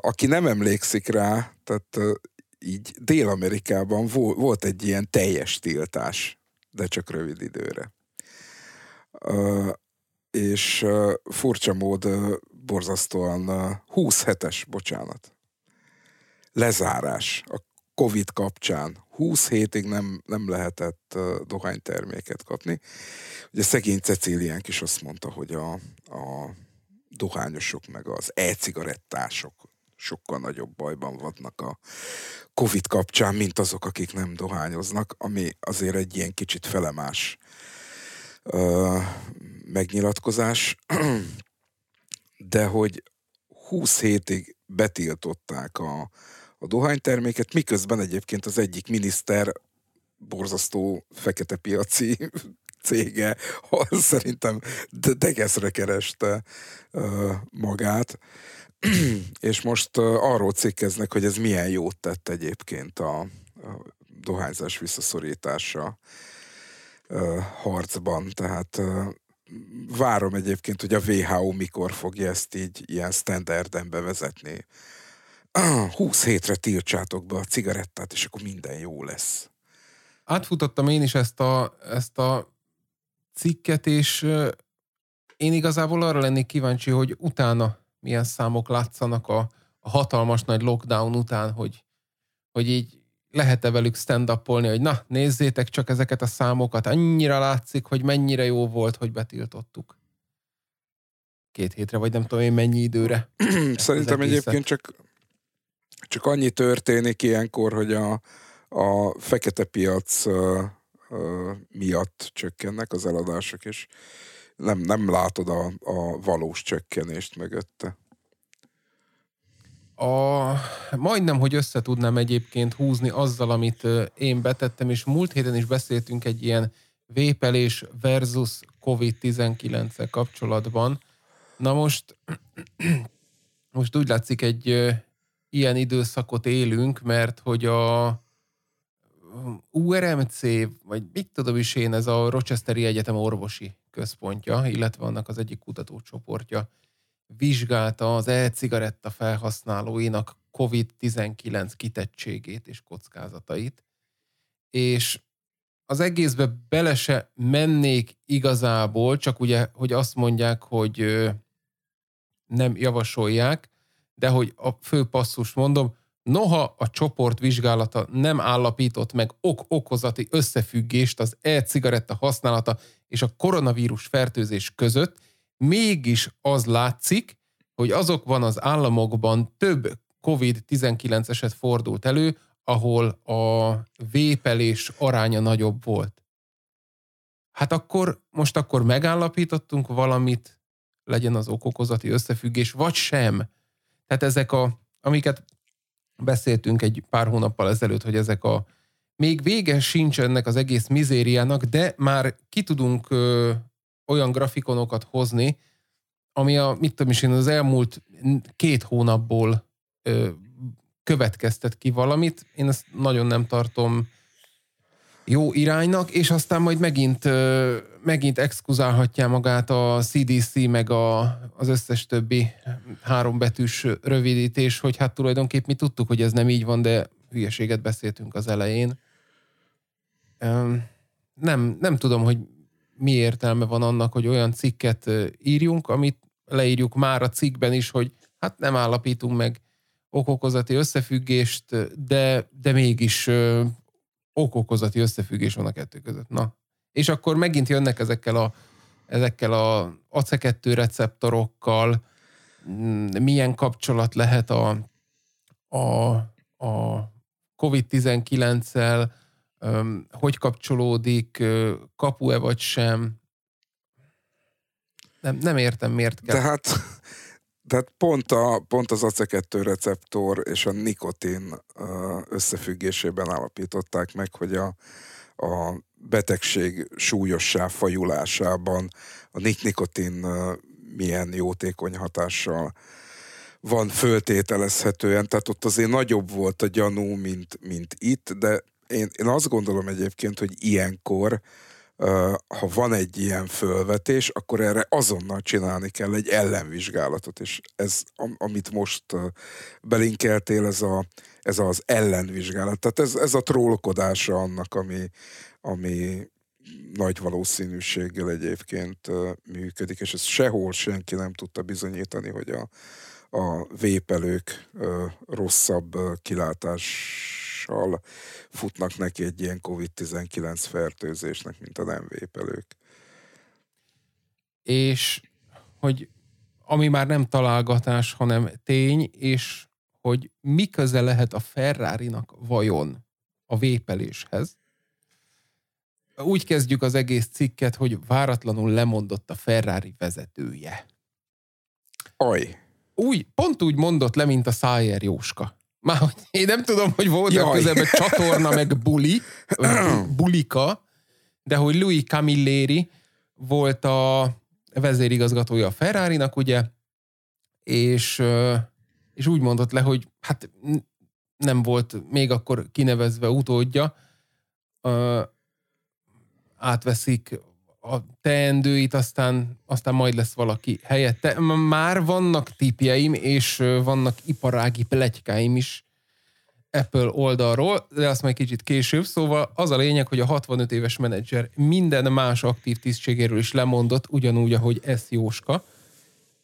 [SPEAKER 2] aki nem emlékszik rá, tehát így Dél-Amerikában volt egy ilyen teljes tiltás, de csak rövid időre. És furcsa mód borzasztóan 20 hetes, bocsánat, lezárás a Covid kapcsán. 20 hétig nem, nem lehetett dohányterméket kapni. Ugye szegény Ceciliánk is azt mondta, hogy a, a dohányosok meg az e-cigarettások sokkal nagyobb bajban vannak a Covid kapcsán, mint azok, akik nem dohányoznak, ami azért egy ilyen kicsit felemás ö, megnyilatkozás de hogy 20 hétig betiltották a, a dohányterméket, miközben egyébként az egyik miniszter borzasztó fekete piaci cége, szerintem degeszre kereste magát, és most arról cikkeznek, hogy ez milyen jót tett egyébként a, a dohányzás visszaszorítása harcban, tehát várom egyébként, hogy a WHO mikor fogja ezt így ilyen standarden bevezetni 20 hétre tiltsátok be a cigarettát, és akkor minden jó lesz.
[SPEAKER 1] Átfutottam én is ezt a, ezt a cikket, és én igazából arra lennék kíváncsi, hogy utána milyen számok látszanak a, a hatalmas nagy lockdown után, hogy, hogy így lehet-e velük stand hogy na, nézzétek csak ezeket a számokat, annyira látszik, hogy mennyire jó volt, hogy betiltottuk. Két hétre, vagy nem tudom én mennyi időre.
[SPEAKER 2] Szerintem egyébként csak, csak annyi történik ilyenkor, hogy a, a fekete piac uh, uh, miatt csökkennek az eladások, és nem, nem látod a, a valós csökkenést mögötte.
[SPEAKER 1] A, majdnem, hogy össze tudnám egyébként húzni azzal, amit én betettem, és múlt héten is beszéltünk egy ilyen vépelés versus COVID-19 kapcsolatban. Na most, most úgy látszik egy ilyen időszakot élünk, mert hogy a URMC, vagy mit tudom is én, ez a Rochesteri Egyetem orvosi központja, illetve annak az egyik kutatócsoportja vizsgálta az e-cigaretta felhasználóinak COVID-19 kitettségét és kockázatait, és az egészbe bele se mennék igazából, csak ugye, hogy azt mondják, hogy nem javasolják, de hogy a fő passzus mondom, noha a csoport vizsgálata nem állapított meg ok-okozati összefüggést az e-cigaretta használata és a koronavírus fertőzés között, mégis az látszik, hogy azokban az államokban több COVID-19 eset fordult elő, ahol a vépelés aránya nagyobb volt. Hát akkor, most akkor megállapítottunk valamit, legyen az okokozati összefüggés, vagy sem. Tehát ezek a, amiket beszéltünk egy pár hónappal ezelőtt, hogy ezek a még vége sincs ennek az egész mizériának, de már ki tudunk ö, olyan grafikonokat hozni, ami a, mit tudom is én, az elmúlt két hónapból ö, következtet ki valamit. Én ezt nagyon nem tartom jó iránynak, és aztán majd megint, megint exkuzálhatja magát a CDC, meg a, az összes többi hárombetűs rövidítés, hogy hát tulajdonképp mi tudtuk, hogy ez nem így van, de hülyeséget beszéltünk az elején. Nem, nem tudom, hogy mi értelme van annak, hogy olyan cikket írjunk, amit leírjuk már a cikkben is, hogy hát nem állapítunk meg okokozati összefüggést, de, de mégis okokozati összefüggés van a kettő között. Na. És akkor megint jönnek ezekkel a, ezekkel a AC2 receptorokkal, mm, milyen kapcsolat lehet a, a, a COVID-19-el, hogy kapcsolódik, kapu-e vagy sem. Nem, nem értem, miért kell.
[SPEAKER 2] Tehát, tehát pont, a, pont az AC2 receptor és a nikotin összefüggésében állapították meg, hogy a, a betegség súlyossá fajulásában a nikotin milyen jótékony hatással van föltételezhetően, tehát ott azért nagyobb volt a gyanú, mint, mint itt, de én, én azt gondolom egyébként, hogy ilyenkor, ha van egy ilyen fölvetés, akkor erre azonnal csinálni kell egy ellenvizsgálatot, és ez, am, amit most belinkeltél, ez, a, ez az ellenvizsgálat. Tehát ez, ez a trollkodása annak, ami, ami nagy valószínűséggel egyébként működik, és ez sehol senki nem tudta bizonyítani, hogy a, a vépelők rosszabb uh, kilátással futnak neki egy ilyen COVID-19 fertőzésnek, mint a nem vépelők.
[SPEAKER 1] És hogy ami már nem találgatás, hanem tény, és hogy mi köze lehet a Ferrari-nak vajon a vépeléshez. Úgy kezdjük az egész cikket, hogy váratlanul lemondott a Ferrari vezetője.
[SPEAKER 2] Aj.
[SPEAKER 1] Úgy, pont úgy mondott le, mint a Szájer Jóska. Már én nem tudom, hogy volt a közelben csatorna, meg buli, bulika, de hogy Louis Camilleri volt a vezérigazgatója a Ferrari-nak, ugye, és, és úgy mondott le, hogy hát nem volt még akkor kinevezve utódja, átveszik a teendőit, aztán, aztán majd lesz valaki helyette. Már vannak tipjeim, és vannak iparági pletykáim is Apple oldalról, de azt majd kicsit később. Szóval az a lényeg, hogy a 65 éves menedzser minden más aktív tisztségéről is lemondott, ugyanúgy, ahogy ez Jóska.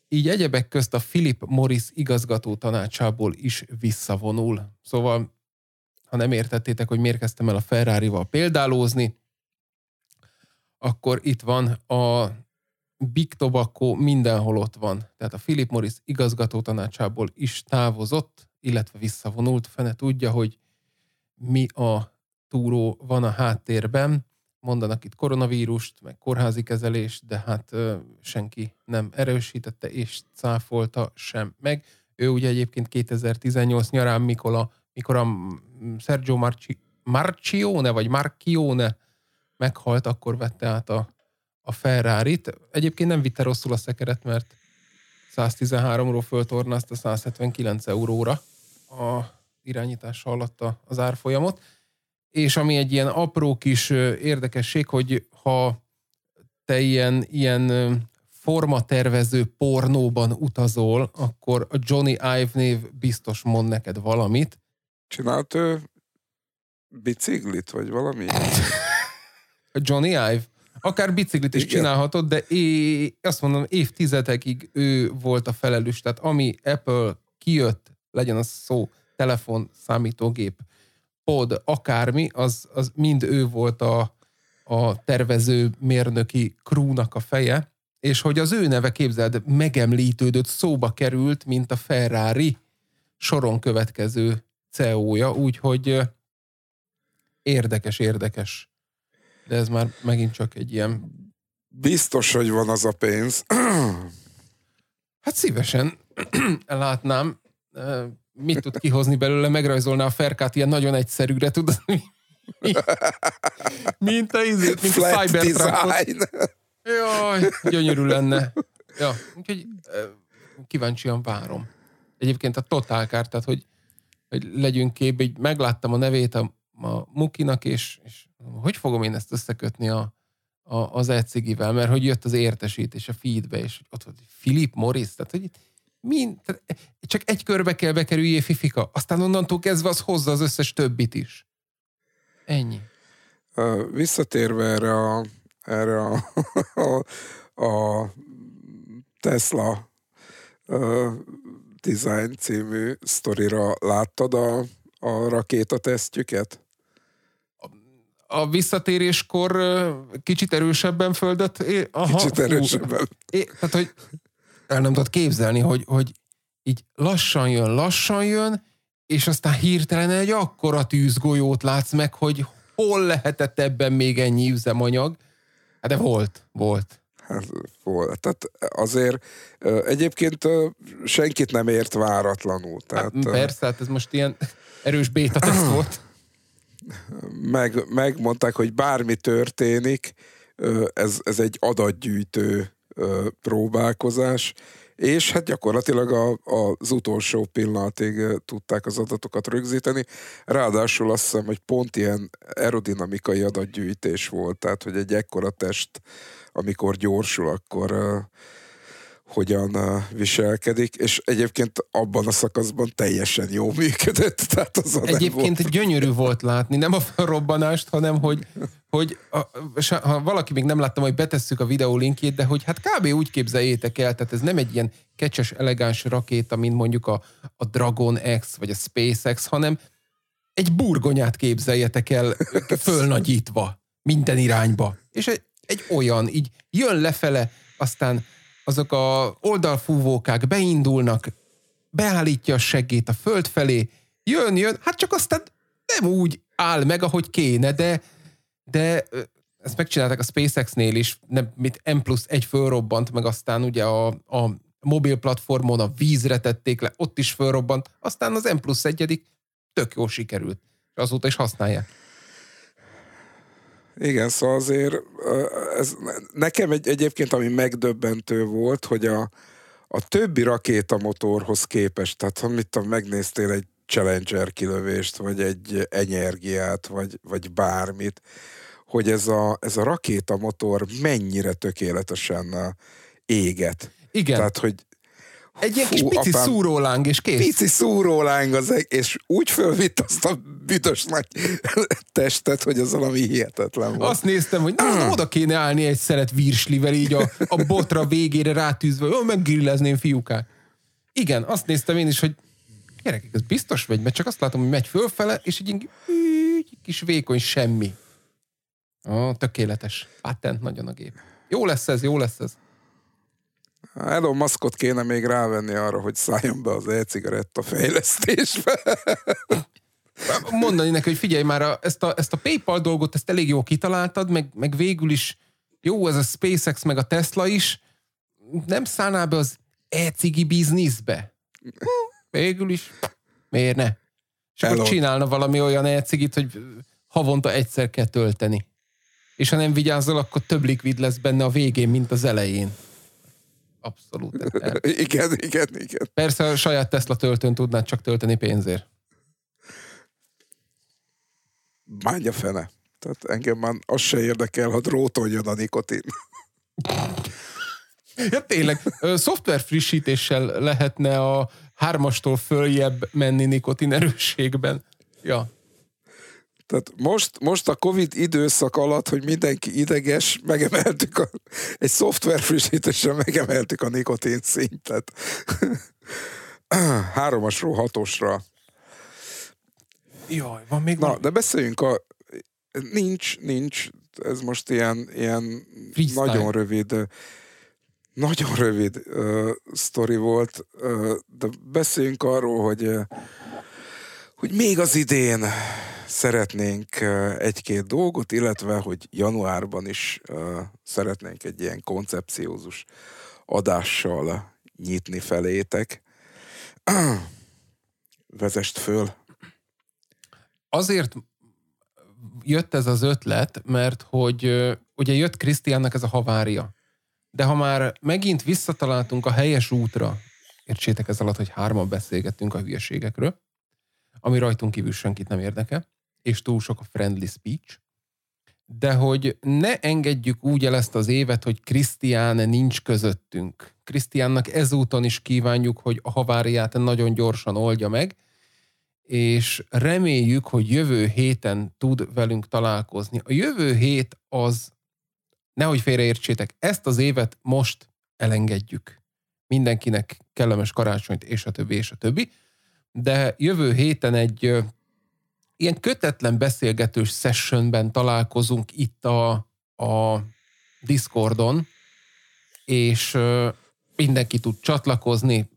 [SPEAKER 1] Így egyebek közt a Philip Morris igazgató tanácsából is visszavonul. Szóval, ha nem értettétek, hogy miért kezdtem el a Ferrari-val példálózni, akkor itt van a Big Tobacco mindenhol ott van. Tehát a Philip Morris igazgató tanácsából is távozott, illetve visszavonult. Fene tudja, hogy mi a túró van a háttérben. Mondanak itt koronavírust, meg kórházi kezelést, de hát ö, senki nem erősítette és cáfolta sem meg. Ő ugye egyébként 2018 nyarán, mikor a, mikor a Sergio Marci, Marcione, vagy Marchione meghalt, akkor vette át a, a Ferrari-t. Egyébként nem vitte rosszul a szekeret, mert 113-ról föltornázta 179 euróra a irányítása alatt az árfolyamot. És ami egy ilyen apró kis érdekesség, hogy ha te ilyen, ilyen formatervező pornóban utazol, akkor a Johnny Ive név biztos mond neked valamit.
[SPEAKER 2] Csinált ő biciklit, vagy valami?
[SPEAKER 1] Johnny Ive. Akár biciklit is Igen. csinálhatod, de é, azt mondom, évtizedekig ő volt a felelős. Tehát ami Apple kijött, legyen az szó, telefon, számítógép, pod, akármi, az, az mind ő volt a, a tervező mérnöki krúnak a feje, és hogy az ő neve, képzeld, megemlítődött, szóba került, mint a Ferrari soron következő CEO-ja, úgyhogy érdekes, érdekes de ez már megint csak egy ilyen...
[SPEAKER 2] Biztos, hogy van az a pénz.
[SPEAKER 1] Hát szívesen látnám, mit tud kihozni belőle, megrajzolná a ferkát ilyen nagyon egyszerűre, tudod? mint a izét, mint Flat a Cybertruckot. Jaj, gyönyörű lenne. Ja, úgyhogy kíváncsian várom. Egyébként a Total Car, tehát hogy, hogy legyünk képbe, így megláttam a nevét a, a Mukinak, és, és hogy fogom én ezt összekötni a, a, az ecigivel, mert hogy jött az értesítés a feedbe, és ott volt Philip Morris, tehát hogy itt mind, tehát csak egy körbe kell bekerüljé Fifika, aztán onnantól kezdve az hozza az összes többit is. Ennyi.
[SPEAKER 2] Visszatérve erre a, erre a, a, a Tesla uh, Design című sztorira láttad a, a rakétatesztjüket?
[SPEAKER 1] A visszatéréskor kicsit erősebben földet. É,
[SPEAKER 2] aha, kicsit erősebben.
[SPEAKER 1] É, tehát, hogy el nem tudod képzelni, hogy, hogy így lassan jön, lassan jön, és aztán hirtelen egy akkora tűzgolyót látsz meg, hogy hol lehetett ebben még ennyi üzemanyag. Hát de volt, volt.
[SPEAKER 2] Hát volt. Tehát azért egyébként senkit nem ért váratlanul. Tehát,
[SPEAKER 1] hát, persze, hát ez most ilyen erős béta teszt volt
[SPEAKER 2] meg, megmondták, hogy bármi történik, ez, ez egy adatgyűjtő próbálkozás, és hát gyakorlatilag a, az utolsó pillanatig tudták az adatokat rögzíteni. Ráadásul azt hiszem, hogy pont ilyen aerodinamikai adatgyűjtés volt, tehát hogy egy ekkora test, amikor gyorsul, akkor hogyan viselkedik, és egyébként abban a szakaszban teljesen jó működött. Tehát az
[SPEAKER 1] egyébként volt. gyönyörű volt látni, nem a felrobbanást, hanem hogy, hogy a, ha valaki még nem láttam, hogy betesszük a videó linkjét, de hogy hát kb. úgy képzeljétek el, tehát ez nem egy ilyen kecses, elegáns rakéta, mint mondjuk a, a Dragon X vagy a SpaceX, hanem egy burgonyát képzeljetek el fölnagyítva minden irányba. És egy, egy olyan, így jön lefele, aztán azok a oldalfúvókák beindulnak, beállítja a seggét a föld felé, jön, jön, hát csak aztán nem úgy áll meg, ahogy kéne, de, de ezt megcsinálták a SpaceX-nél is, nem, mit M plusz egy fölrobbant, meg aztán ugye a, a mobil platformon a vízre tették le, ott is fölrobbant, aztán az M plusz egyedik tök jól sikerült, és azóta is használják.
[SPEAKER 2] Igen, szóval azért ez nekem egy, egyébként, ami megdöbbentő volt, hogy a, a többi rakétamotorhoz képest, tehát ha mit tudom, megnéztél egy Challenger kilövést, vagy egy energiát, vagy, vagy bármit, hogy ez a, ez a rakétamotor mennyire tökéletesen éget.
[SPEAKER 1] Igen.
[SPEAKER 2] Tehát, hogy
[SPEAKER 1] egy ilyen kis pici apám, szúróláng, és kész.
[SPEAKER 2] Pici szúróláng, az, és úgy fölvitt azt a büdös nagy testet, hogy az valami hihetetlen volt.
[SPEAKER 1] Azt néztem, hogy na, oda kéne állni egy szeret virslivel, így a, a botra végére rátűzve, hogy meggirlezném fiúkát. Igen, azt néztem én is, hogy gyerekek, ez biztos vagy, mert csak azt látom, hogy megy fölfele, és egy egy kis vékony semmi. Ó, tökéletes. Patent nagyon a gép. Jó lesz ez, jó lesz ez.
[SPEAKER 2] Elon Muskot kéne még rávenni arra, hogy szálljon be az e-cigaretta fejlesztésbe.
[SPEAKER 1] Mondani neki, hogy figyelj már, a, ezt, a, ezt a PayPal dolgot, ezt elég jól kitaláltad, meg, meg végül is jó, ez a SpaceX, meg a Tesla is, nem szállnál be az e-cigi bizniszbe? Végül is, miért ne? És Elon. akkor csinálna valami olyan e-cigit, hogy havonta egyszer kell tölteni. És ha nem vigyázol, akkor több likvid lesz benne a végén, mint az elején. Abszolút.
[SPEAKER 2] igen, igen, igen.
[SPEAKER 1] Persze a saját Tesla töltőn tudnád csak tölteni pénzért.
[SPEAKER 2] Bánja fene. Tehát engem már az se érdekel, ha dróton jön a nikotin.
[SPEAKER 1] Ja, tényleg, szoftver frissítéssel lehetne a hármastól följebb menni nikotin erősségben. Ja.
[SPEAKER 2] Tehát most, most a Covid időszak alatt, hogy mindenki ideges, megemeltük a, egy szoftver frissítéssel megemeltük a nikotin szintet. Háromasról hatosra.
[SPEAKER 1] Jaj, van még
[SPEAKER 2] Na, van? de beszéljünk a... Nincs, nincs, ez most ilyen, ilyen nagyon rövid nagyon rövid uh, sztori volt, uh, de beszéljünk arról, hogy, uh, hogy még az idén szeretnénk egy-két dolgot, illetve, hogy januárban is szeretnénk egy ilyen koncepciózus adással nyitni felétek. Vezest föl.
[SPEAKER 1] Azért jött ez az ötlet, mert hogy ugye jött Krisztiánnak ez a havária. De ha már megint visszataláltunk a helyes útra, értsétek ez alatt, hogy hárman beszélgettünk a hülyeségekről, ami rajtunk kívül senkit nem érdekel, és túl sok a friendly speech, de hogy ne engedjük úgy el ezt az évet, hogy Krisztián nincs közöttünk. Krisztiánnak ezúton is kívánjuk, hogy a haváriát nagyon gyorsan oldja meg, és reméljük, hogy jövő héten tud velünk találkozni. A jövő hét az, nehogy félreértsétek, ezt az évet most elengedjük. Mindenkinek kellemes karácsonyt, és a többi, és a többi. De jövő héten egy ilyen kötetlen beszélgetős sessionben találkozunk itt a, a Discordon, és mindenki tud csatlakozni,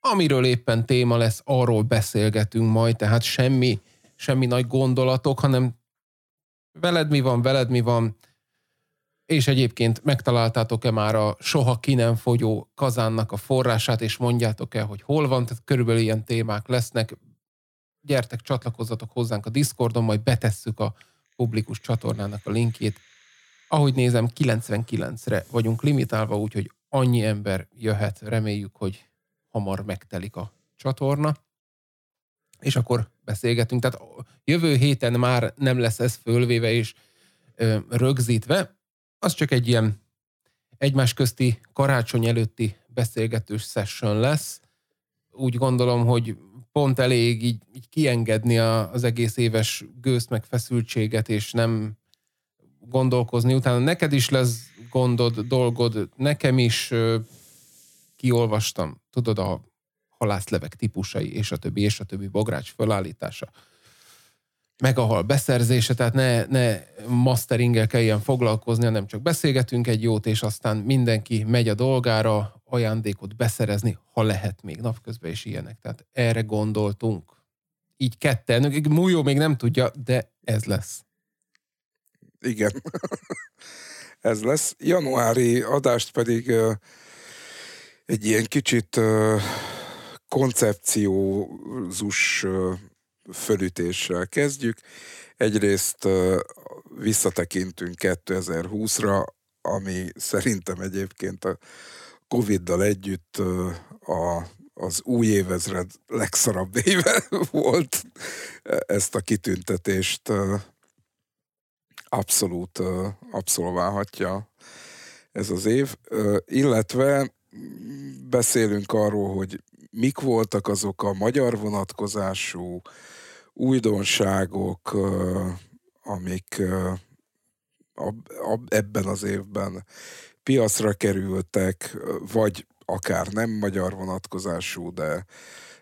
[SPEAKER 1] amiről éppen téma lesz, arról beszélgetünk majd, tehát semmi, semmi nagy gondolatok, hanem veled mi van, veled mi van, és egyébként megtaláltátok-e már a soha ki nem fogyó kazánnak a forrását, és mondjátok-e, hogy hol van, tehát körülbelül ilyen témák lesznek, gyertek, csatlakozzatok hozzánk a Discordon, majd betesszük a publikus csatornának a linkjét. Ahogy nézem, 99-re vagyunk limitálva, úgyhogy annyi ember jöhet, reméljük, hogy hamar megtelik a csatorna. És akkor beszélgetünk. Tehát jövő héten már nem lesz ez fölvéve és rögzítve. Az csak egy ilyen egymás közti karácsony előtti beszélgetős session lesz. Úgy gondolom, hogy pont elég így, így kiengedni a, az egész éves gőzt meg feszültséget, és nem gondolkozni. Utána neked is lesz gondod, dolgod, nekem is ö, kiolvastam, tudod, a halászlevek típusai, és a többi, és a többi bogrács fölállítása megahal beszerzése, tehát ne, ne masteringgel kelljen foglalkozni, hanem csak beszélgetünk egy jót, és aztán mindenki megy a dolgára, ajándékot beszerezni, ha lehet még napközben is ilyenek. Tehát erre gondoltunk. Így ketten, Mújó még nem tudja, de ez lesz.
[SPEAKER 2] Igen. ez lesz. Januári adást pedig egy ilyen kicsit koncepciózus fölütéssel kezdjük. Egyrészt visszatekintünk 2020-ra, ami szerintem egyébként a Covid-dal együtt a, az új évezred legszarabb éve volt. Ezt a kitüntetést abszolút abszolválhatja ez az év, illetve beszélünk arról, hogy mik voltak azok a magyar vonatkozású újdonságok, amik ebben az évben piacra kerültek, vagy akár nem magyar vonatkozású, de,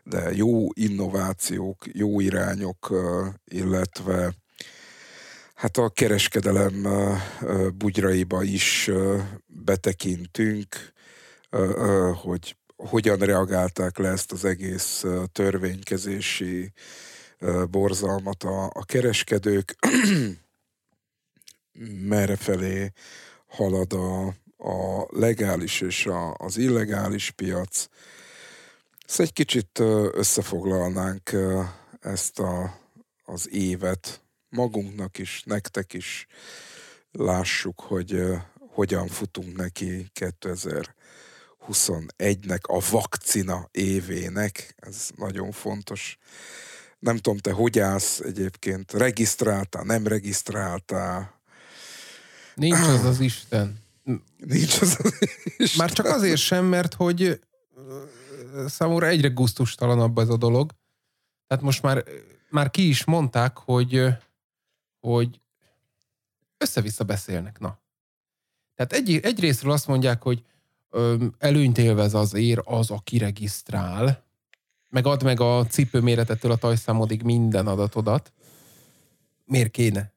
[SPEAKER 2] de jó innovációk, jó irányok, illetve hát a kereskedelem bugyraiba is betekintünk, hogy hogyan reagálták le ezt az egész törvénykezési borzalmat a, a kereskedők, merre felé halad a, a legális és a, az illegális piac. Ezt egy kicsit összefoglalnánk ezt a, az évet magunknak is, nektek is lássuk, hogy hogyan futunk neki 2021-nek, a vakcina évének. Ez nagyon fontos. Nem tudom, te hogy állsz egyébként? Regisztráltál, nem regisztráltál?
[SPEAKER 1] Nincs az az Isten.
[SPEAKER 2] Nincs az az Isten.
[SPEAKER 1] Már csak azért sem, mert hogy számomra egyre guztustalanabb ez a dolog. Tehát most már, már ki is mondták, hogy, hogy össze-vissza beszélnek, na. Tehát egy, egy részről azt mondják, hogy előnyt élvez az ér az, aki regisztrál, meg ad meg a cipőméretettől a tajszámodig minden adatodat. Miért kéne?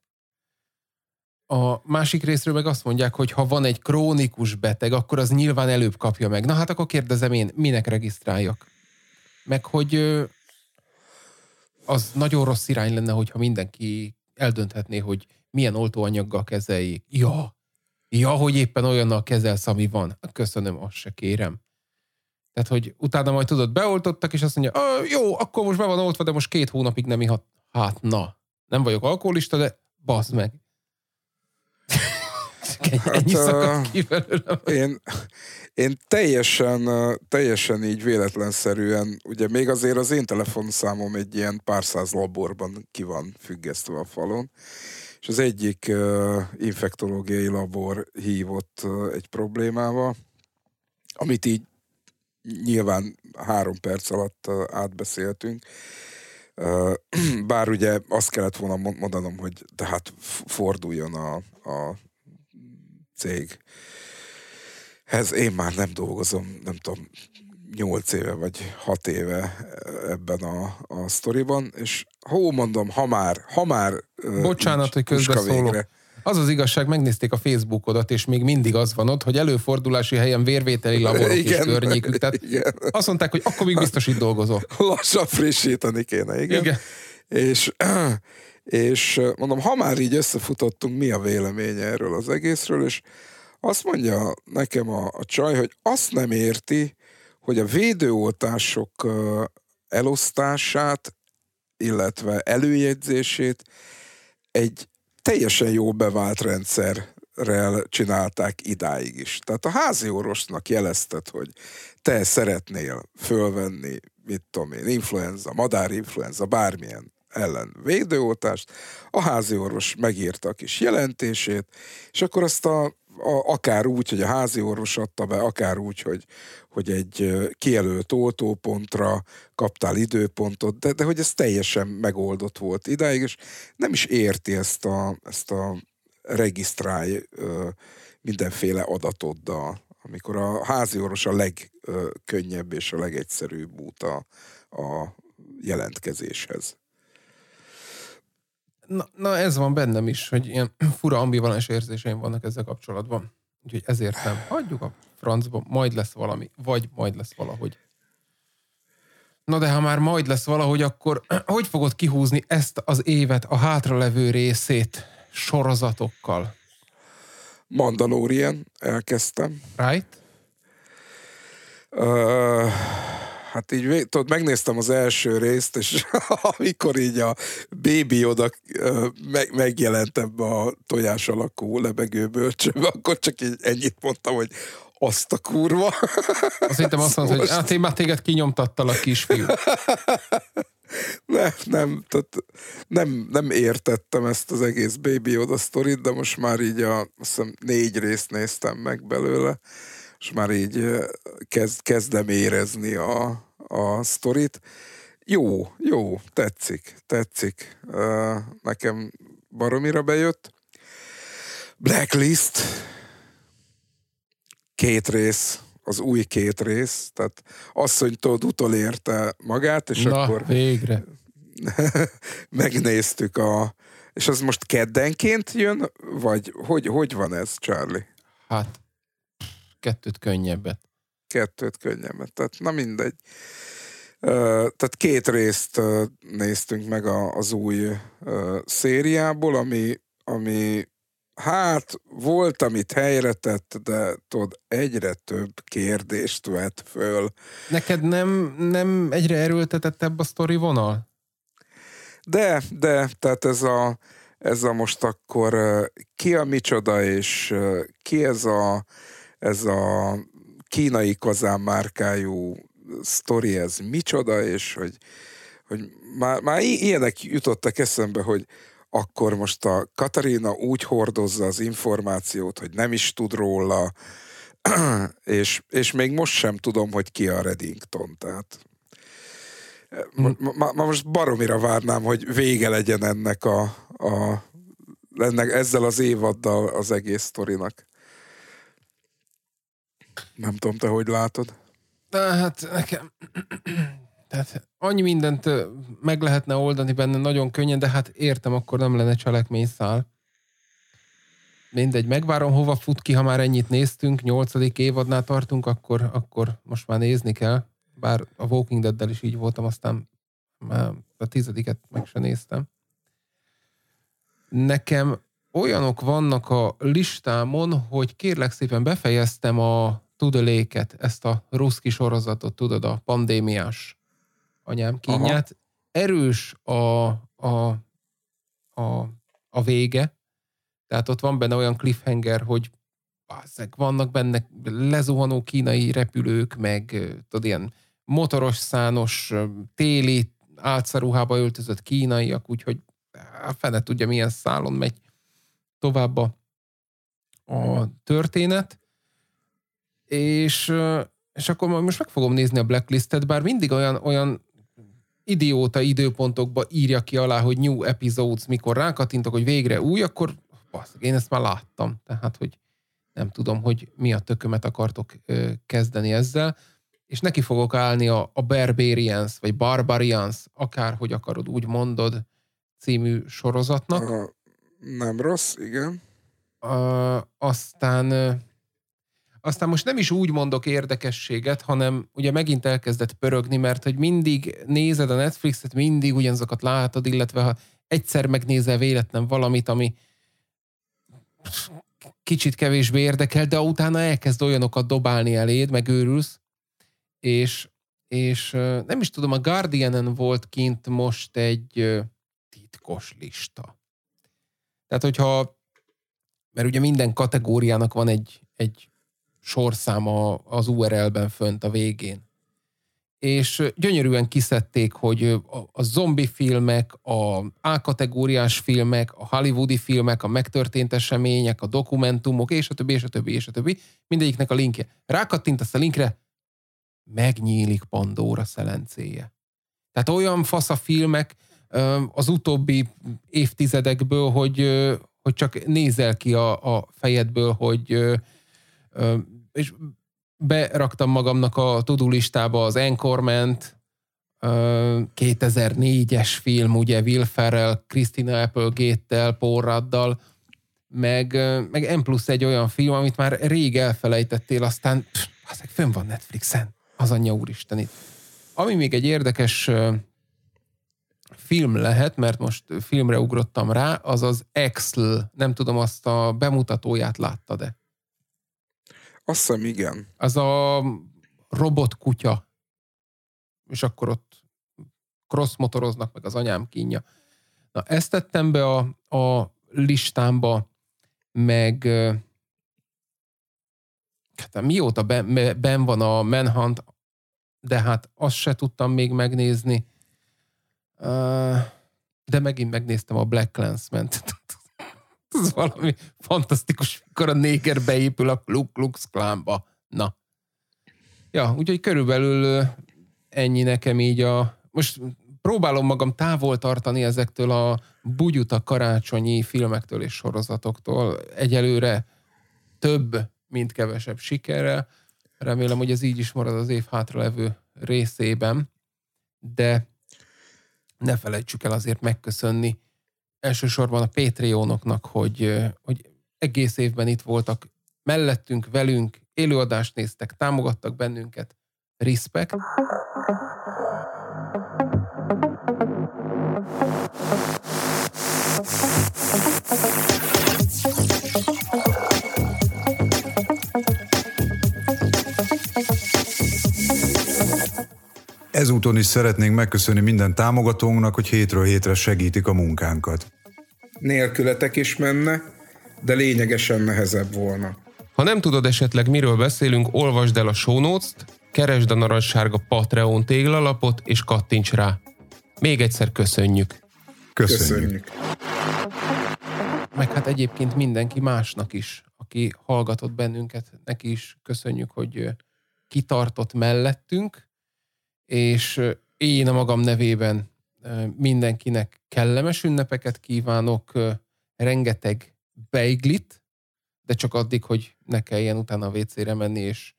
[SPEAKER 1] A másik részről meg azt mondják, hogy ha van egy krónikus beteg, akkor az nyilván előbb kapja meg. Na hát akkor kérdezem én, minek regisztráljak? Meg hogy az nagyon rossz irány lenne, hogyha mindenki eldönthetné, hogy milyen oltóanyaggal kezeljék. Ja, ja, hogy éppen olyannal kezelsz, ami van. Köszönöm, azt se kérem. Tehát, hogy utána majd tudod, beoltottak, és azt mondja, jó, akkor most be van oltva, de most két hónapig nem ihat. Hát na, nem vagyok alkoholista, de bazd meg. Ennyi hát, ki
[SPEAKER 2] Én, én teljesen, teljesen így véletlenszerűen, ugye még azért az én telefonszámom egy ilyen pár száz laborban ki van függesztve a falon, és az egyik infektológiai labor hívott egy problémával, amit így nyilván három perc alatt átbeszéltünk, bár ugye azt kellett volna mondanom, hogy tehát forduljon a, a cég. Én már nem dolgozom, nem tudom, nyolc éve vagy hat éve ebben a, a sztoriban, és hó mondom, ha már, ha már...
[SPEAKER 1] Bocsánat, hogy közbeszólok. Az az igazság, megnézték a Facebookodat, és még mindig az van ott, hogy előfordulási helyen vérvételi laborok igen, és környékük. Tehát igen. azt mondták, hogy akkor még biztos itt dolgozol.
[SPEAKER 2] Lassan frissíteni kéne, igen. igen. És, és mondom, ha már így összefutottunk, mi a véleménye erről az egészről, és azt mondja nekem a, a csaj, hogy azt nem érti, hogy a védőoltások elosztását, illetve előjegyzését egy teljesen jó bevált rendszerrel csinálták idáig is. Tehát a házi orvosnak jelezted, hogy te szeretnél fölvenni, mit tudom én, influenza, madárinfluenza, bármilyen ellen védőoltást, a házi orvos megírta a kis jelentését, és akkor azt a akár úgy, hogy a házi orvos adta be, akár úgy, hogy, hogy egy kijelölt oltópontra kaptál időpontot, de, de hogy ez teljesen megoldott volt idáig, és nem is érti ezt a, ezt a regisztrálj mindenféle adatoddal, amikor a házi orvos a legkönnyebb és a legegyszerűbb út a, a jelentkezéshez.
[SPEAKER 1] Na, na ez van bennem is, hogy ilyen fura ambivalens érzéseim vannak ezzel kapcsolatban. Úgyhogy ezért nem. Hagyjuk a francba, majd lesz valami, vagy majd lesz valahogy. Na de ha már majd lesz valahogy, akkor hogy fogod kihúzni ezt az évet, a hátralevő részét sorozatokkal?
[SPEAKER 2] Mandalorian, elkezdtem.
[SPEAKER 1] Right?
[SPEAKER 2] Uh, Hát így, tudod, megnéztem az első részt, és amikor így a bébi oda meg, megjelent ebbe a tojás alakú lebegő bölcsőbe, akkor csak így ennyit mondtam, hogy azt a kurva.
[SPEAKER 1] Azt hittem azt mondta, hogy hát én már téged kinyomtattal a kisfiú.
[SPEAKER 2] nem, nem, tehát nem, nem értettem ezt az egész Baby Yoda sztorit, de most már így a, azt hiszem négy részt néztem meg belőle, és már így kezd, kezdem érezni a, a sztorit. Jó, jó, tetszik, tetszik. Nekem baromira bejött. Blacklist, két rész, az új két rész, tehát asszonytól utolérte magát, és
[SPEAKER 1] Na,
[SPEAKER 2] akkor
[SPEAKER 1] végre.
[SPEAKER 2] megnéztük a... És az most keddenként jön, vagy hogy, hogy van ez, Charlie?
[SPEAKER 1] Hát, kettőt könnyebbet.
[SPEAKER 2] Kettőt könnyebbet, tehát na mindegy. Tehát két részt néztünk meg az új szériából, ami, ami Hát, volt, amit helyre tett, de tudod, egyre több kérdést vett föl.
[SPEAKER 1] Neked nem, nem egyre erőltetettebb a sztori vonal?
[SPEAKER 2] De, de, tehát ez a, ez a most akkor ki a micsoda, és ki ez a, ez a kínai kazán márkájú sztori, ez micsoda, és hogy, hogy már, már ilyenek jutottak eszembe, hogy akkor most a Katarina úgy hordozza az információt, hogy nem is tud róla, és, és még most sem tudom, hogy ki a Reddington, tehát ma, ma, ma most baromira várnám, hogy vége legyen ennek a, a ennek, ezzel az évaddal az egész sztorinak. Nem tudom, te hogy látod?
[SPEAKER 1] Hát nekem tehát annyi mindent meg lehetne oldani benne nagyon könnyen, de hát értem, akkor nem lenne cselekményszál. Mindegy, megvárom, hova fut ki, ha már ennyit néztünk, nyolcadik évadnál tartunk, akkor, akkor most már nézni kell. Bár a Walking Dead-del is így voltam, aztán már a tizediket meg se néztem. Nekem olyanok vannak a listámon, hogy kérlek szépen befejeztem a Tudeléket, ezt a ruszki sorozatot, tudod, a pandémiás anyám kínját. Aha. Erős a, a, a, a vége, tehát ott van benne olyan cliffhanger, hogy bazzeg, vannak benne lezuhanó kínai repülők, meg tudod, ilyen motoros, szános, téli, álcaruhába öltözött kínaiak, úgyhogy a fene tudja, milyen szálon megy tovább a, a történet. És, és akkor most meg fogom nézni a Blacklistet, bár mindig olyan, olyan idióta időpontokba írja ki alá, hogy new episodes, mikor rákatintok, hogy végre új, akkor basz, én ezt már láttam. Tehát, hogy nem tudom, hogy mi a tökömet akartok ö, kezdeni ezzel, és neki fogok állni a, a Barbarians, vagy Barbarians, akárhogy akarod, úgy mondod, című sorozatnak. Uh,
[SPEAKER 2] nem rossz, igen.
[SPEAKER 1] Uh, aztán aztán most nem is úgy mondok érdekességet, hanem ugye megint elkezdett pörögni, mert hogy mindig nézed a Netflixet, mindig ugyanazokat látod, illetve ha egyszer megnézel véletlen valamit, ami kicsit kevésbé érdekel, de utána elkezd olyanokat dobálni eléd, meg őrülsz, és, és nem is tudom, a Guardianen volt kint most egy titkos lista. Tehát, hogyha, mert ugye minden kategóriának van egy, egy sorszáma az URL-ben fönt a végén. És gyönyörűen kiszedték, hogy a, a zombi filmek, a A-kategóriás filmek, a hollywoodi filmek, a megtörtént események, a dokumentumok, és a többi, és a többi, és a többi, mindegyiknek a linkje. Rákattintasz a linkre, megnyílik Pandora szelencéje. Tehát olyan fasz a filmek az utóbbi évtizedekből, hogy, hogy csak nézel ki a, a fejedből, hogy és beraktam magamnak a tudulistába az Anchorment, 2004-es film, ugye Will Ferrell, Christina Applegate-tel, Paul Ruddal, meg, meg M plusz egy olyan film, amit már rég elfelejtettél, aztán pff, fönn van Netflixen, az anyja úristen itt. Ami még egy érdekes film lehet, mert most filmre ugrottam rá, az az Excel, nem tudom, azt a bemutatóját láttad-e?
[SPEAKER 2] Azt hiszem, igen.
[SPEAKER 1] Az a robot kutya. És akkor ott crossmotoroznak, meg az anyám kínja. Na, ezt tettem be a, a listámba, meg hát mióta ben, ben van a Manhunt, de hát azt se tudtam még megnézni. de megint megnéztem a Black Clansman-t. Ez valami fantasztikus, mikor a néger beépül a Ku Klux Klánba. Na. Ja, úgyhogy körülbelül ennyi nekem így a... Most próbálom magam távol tartani ezektől a bugyuta karácsonyi filmektől és sorozatoktól. Egyelőre több, mint kevesebb sikerrel. Remélem, hogy ez így is marad az év hátralevő részében, de ne felejtsük el azért megköszönni elsősorban a Patreonoknak, hogy, hogy egész évben itt voltak mellettünk, velünk, élőadást néztek, támogattak bennünket. Respect.
[SPEAKER 3] Ezúton is szeretnénk megköszönni minden támogatónknak, hogy hétről hétre segítik a munkánkat.
[SPEAKER 2] Nélkületek is menne, de lényegesen nehezebb volna.
[SPEAKER 1] Ha nem tudod esetleg miről beszélünk, olvasd el a show notes-t, keresd a narancssárga Patreon téglalapot és kattints rá. Még egyszer köszönjük.
[SPEAKER 3] Köszönjük. köszönjük.
[SPEAKER 1] Meg hát egyébként mindenki másnak is, aki hallgatott bennünket, neki is köszönjük, hogy kitartott mellettünk, és én a magam nevében mindenkinek kellemes ünnepeket kívánok, rengeteg beiglit, de csak addig, hogy ne kelljen utána a WC-re menni és,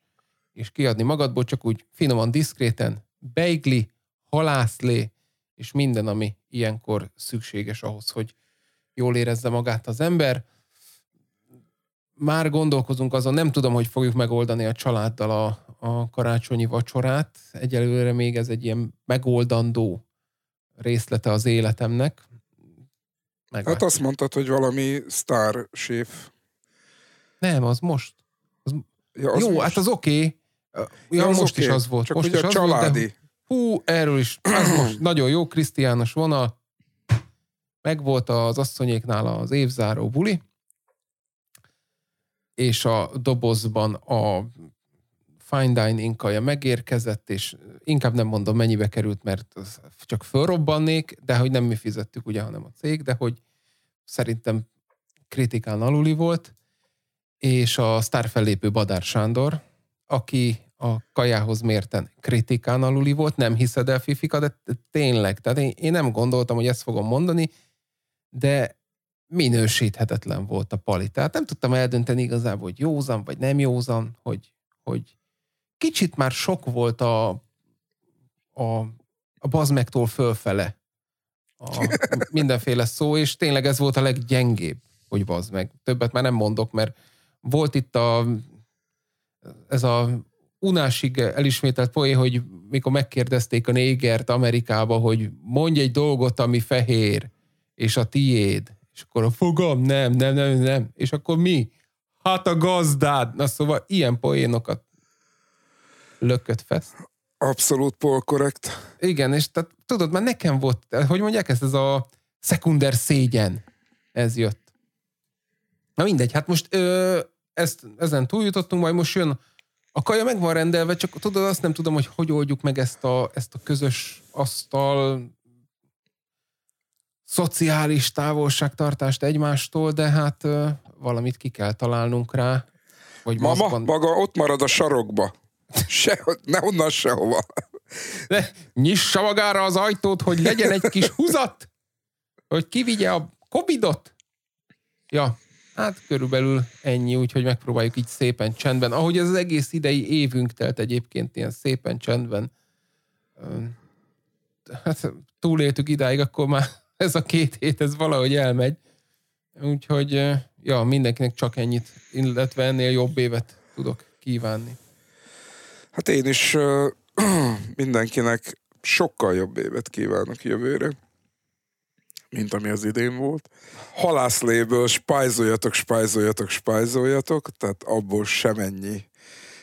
[SPEAKER 1] és kiadni magadból, csak úgy finoman, diszkréten, beigli, halászlé, és minden, ami ilyenkor szükséges ahhoz, hogy jól érezze magát az ember. Már gondolkozunk azon, nem tudom, hogy fogjuk megoldani a családdal a, a karácsonyi vacsorát. Egyelőre még ez egy ilyen megoldandó részlete az életemnek.
[SPEAKER 2] Meglátjuk. Hát azt mondtad, hogy valami star séf.
[SPEAKER 1] Nem, az most. Az... Ja, az Jó, most. hát az oké. Okay. Ja, ja az most okay. is az volt.
[SPEAKER 2] Csak
[SPEAKER 1] most
[SPEAKER 2] ugye
[SPEAKER 1] is
[SPEAKER 2] a családi.
[SPEAKER 1] Volt, de... Hú, erről is. Az most nagyon jó, Krisztiános vonal. Megvolt az asszonyéknál az évzáró buli, és a dobozban a fine dining kaja megérkezett, és inkább nem mondom mennyibe került, mert csak fölrobbannék, de hogy nem mi fizettük ugye, hanem a cég, de hogy szerintem kritikán aluli volt, és a sztár fellépő Badár Sándor, aki a kajához mérten kritikán aluli volt, nem hiszed el, Fifika, de tényleg, tehát én, én nem gondoltam, hogy ezt fogom mondani, de minősíthetetlen volt a pali. Tehát nem tudtam eldönteni igazából, hogy józan vagy nem józan, hogy, hogy kicsit már sok volt a, a, a bazmektól fölfele a mindenféle szó, és tényleg ez volt a leggyengébb, hogy bazd meg. Többet már nem mondok, mert volt itt a, ez a unásig elismételt poé, hogy mikor megkérdezték a négert Amerikába, hogy mondj egy dolgot, ami fehér, és a tiéd. És akkor a fogam, nem, nem, nem, nem. És akkor mi? Hát a gazdád. Na szóval ilyen poénokat lökött fest.
[SPEAKER 2] Abszolút polkorrekt.
[SPEAKER 1] Igen, és tehát, tudod, már nekem volt, hogy mondják ezt, ez a szekunder szégyen. Ez jött. Na mindegy, hát most ö, ezt, ezen túljutottunk, majd most jön a kaja meg van rendelve, csak tudod, azt nem tudom, hogy hogy oldjuk meg ezt a, ezt a közös asztal szociális távolságtartást egymástól, de hát ö, valamit ki kell találnunk rá.
[SPEAKER 2] Hogy Mama, maszkban... maga ott marad a sarokba. Se, ne onnan sehova.
[SPEAKER 1] De nyissa magára az ajtót, hogy legyen egy kis húzat, hogy kivigye a covidot. Ja, hát körülbelül ennyi, úgyhogy megpróbáljuk így szépen csendben. Ahogy ez az egész idei évünk telt egyébként ilyen szépen csendben. Hát túléltük idáig, akkor már ez a két hét, ez valahogy elmegy. Úgyhogy, ja, mindenkinek csak ennyit, illetve ennél jobb évet tudok kívánni.
[SPEAKER 2] Hát én is uh, mindenkinek sokkal jobb évet kívánok jövőre, mint ami az idén volt. Halászléből spájzoljatok, spájzoljatok, spájzoljatok, tehát abból semennyi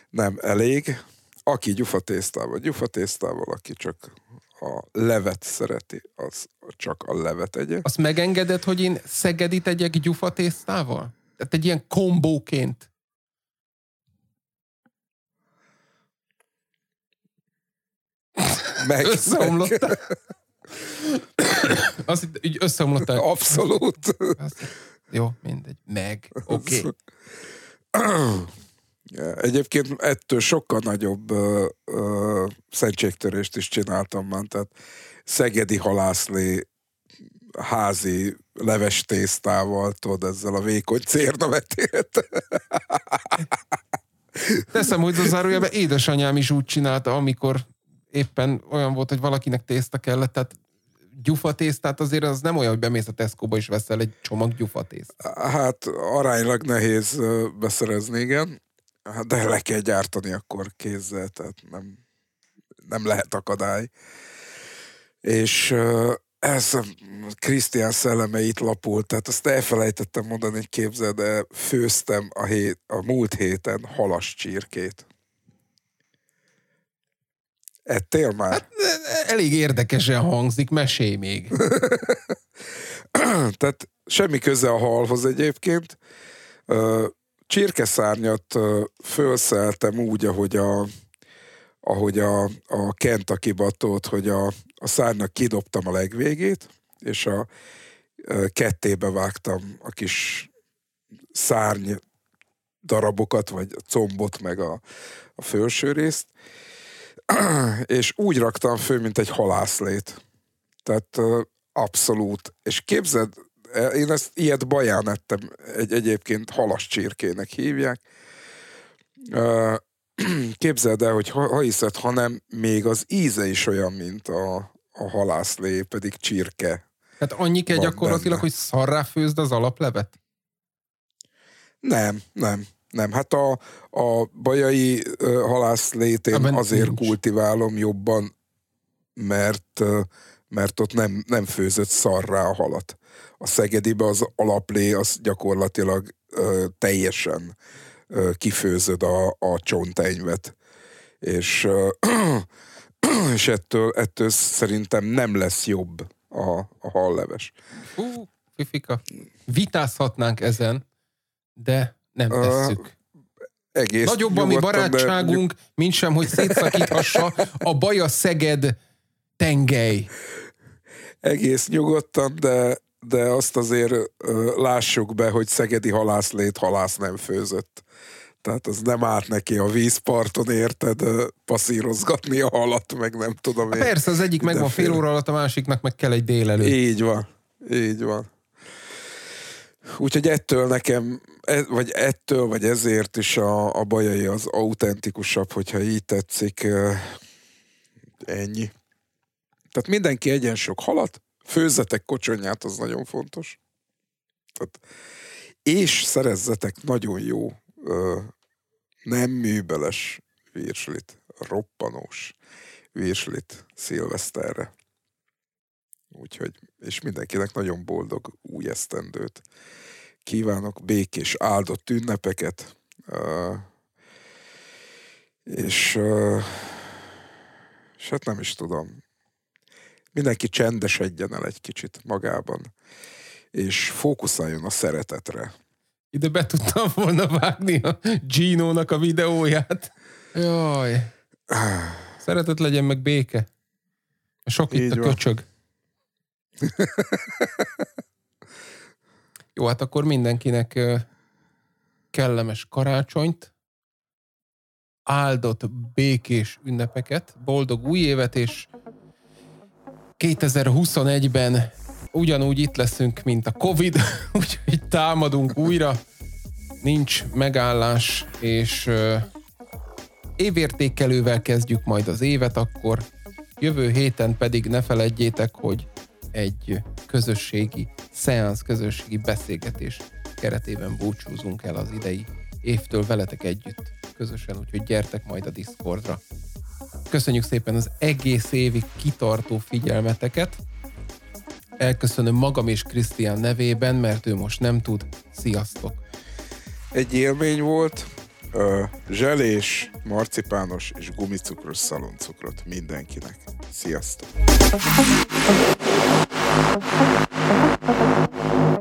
[SPEAKER 2] nem elég. Aki gyufatésztával, gyufatésztával, aki csak a levet szereti, az csak a levet egye.
[SPEAKER 1] Azt megengeded, hogy én szegedi tegyek gyufatésztával? Tehát egy ilyen kombóként.
[SPEAKER 2] Meg,
[SPEAKER 1] összeomlott. Azt itt így összeomlották.
[SPEAKER 2] Abszolút.
[SPEAKER 1] Azt- Jó, mindegy. Meg. Oké. Okay.
[SPEAKER 2] Egyébként ettől sokkal nagyobb ö, ö, szentségtörést is csináltam már, tehát szegedi halászlé házi leves tésztával, tudod, ezzel a vékony cérnavetét.
[SPEAKER 1] Teszem, hogy zárójelben édesanyám is úgy csinálta, amikor éppen olyan volt, hogy valakinek tészta kellett, tehát gyufa tésztát azért az nem olyan, hogy bemész a Tesco-ba és veszel egy csomag gyufa tésztát.
[SPEAKER 2] Hát aránylag nehéz beszerezni, igen. Hát De le kell gyártani akkor kézzel, tehát nem, nem lehet akadály. És ez Krisztián szellemeit lapult, tehát azt elfelejtettem mondani, hogy képzeld, de főztem a, hét, a múlt héten halas csirkét. Ettél már? Hát,
[SPEAKER 1] Elég érdekesen hangzik, mesélj még.
[SPEAKER 2] Tehát semmi köze a halhoz egyébként. Csirkeszárnyat fölszeltem úgy, ahogy a, ahogy a, a Kentucky batót, hogy a, a szárnynak kidobtam a legvégét, és a kettébe vágtam a kis szárny darabokat, vagy a combot, meg a, a felső részt, és úgy raktam föl, mint egy halászlét. Tehát abszolút. És képzeld, e, én ezt ilyet baján ettem, egy, egyébként halas csirkének hívják. Képzeld el, hogy ha, ha hiszed, hanem még az íze is olyan, mint a, a halászlé, pedig csirke.
[SPEAKER 1] Tehát annyi kell gyakorlatilag,
[SPEAKER 2] benne.
[SPEAKER 1] hogy szarrá főzd az alaplevet?
[SPEAKER 2] Nem, nem, nem. Hát a, a bajai ö, halászlét én
[SPEAKER 1] Ebben
[SPEAKER 2] azért
[SPEAKER 1] nincs.
[SPEAKER 2] kultiválom jobban, mert, mert ott nem, nem főzött szarrá a halat. A Szegedibe az alaplé, az gyakorlatilag ö, teljesen ö, kifőzöd a, a csontenyvet. És, ö, és ettől, ettől szerintem nem lesz jobb a, a halleves.
[SPEAKER 1] Hú, fifika. Vitázhatnánk ezen, de nem tesszük.
[SPEAKER 2] Egész
[SPEAKER 1] Nagyobb a mi
[SPEAKER 2] nyugodtan, de
[SPEAKER 1] barátságunk, mint sem, hogy szétszakíthassa a Baja Szeged tengely.
[SPEAKER 2] egész nyugodtan, de, de azt azért lássuk be, hogy szegedi halászlét halász nem főzött. Tehát az nem árt neki a vízparton, érted, passzírozgatni a halat, meg nem tudom én.
[SPEAKER 1] Persze, az egyik megvan fél
[SPEAKER 2] Mindenféle.
[SPEAKER 1] óra alatt, a másiknak meg kell egy délelőtt.
[SPEAKER 2] Így van, így van. Úgyhogy ettől nekem, e- vagy ettől, vagy ezért is a, a bajai az autentikusabb, hogyha így tetszik. ö, Ennyi. Tehát mindenki egyen sok halat, főzzetek kocsonyát, az nagyon fontos. Tehát, és szerezzetek nagyon jó, ö, nem műbeles virslit, roppanós virslit szilveszterre. Úgyhogy, és mindenkinek nagyon boldog új esztendőt. Kívánok békés, áldott ünnepeket, és, és hát nem is tudom, mindenki csendesedjen el egy kicsit magában, és fókuszáljon a szeretetre.
[SPEAKER 1] Ide be tudtam volna vágni a Gino-nak a videóját. Jaj. Szeretet legyen meg béke. Sok itt
[SPEAKER 2] Így
[SPEAKER 1] a
[SPEAKER 2] van.
[SPEAKER 1] köcsög. Jó, hát akkor mindenkinek kellemes karácsonyt, áldott békés ünnepeket, boldog új évet, és 2021-ben ugyanúgy itt leszünk, mint a Covid, úgyhogy támadunk újra, nincs megállás, és évértékelővel kezdjük majd az évet, akkor jövő héten pedig ne feledjétek, hogy egy közösségi szeánsz, közösségi beszélgetés keretében búcsúzunk el az idei évtől veletek együtt közösen, úgyhogy gyertek majd a Discordra. Köszönjük szépen az egész évig kitartó figyelmeteket. Elköszönöm magam és Krisztián nevében, mert ő most nem tud. Sziasztok!
[SPEAKER 2] Egy élmény volt, ö, zselés, marcipános és gumicukros szaloncukrot mindenkinek. Sziasztok! Thank you.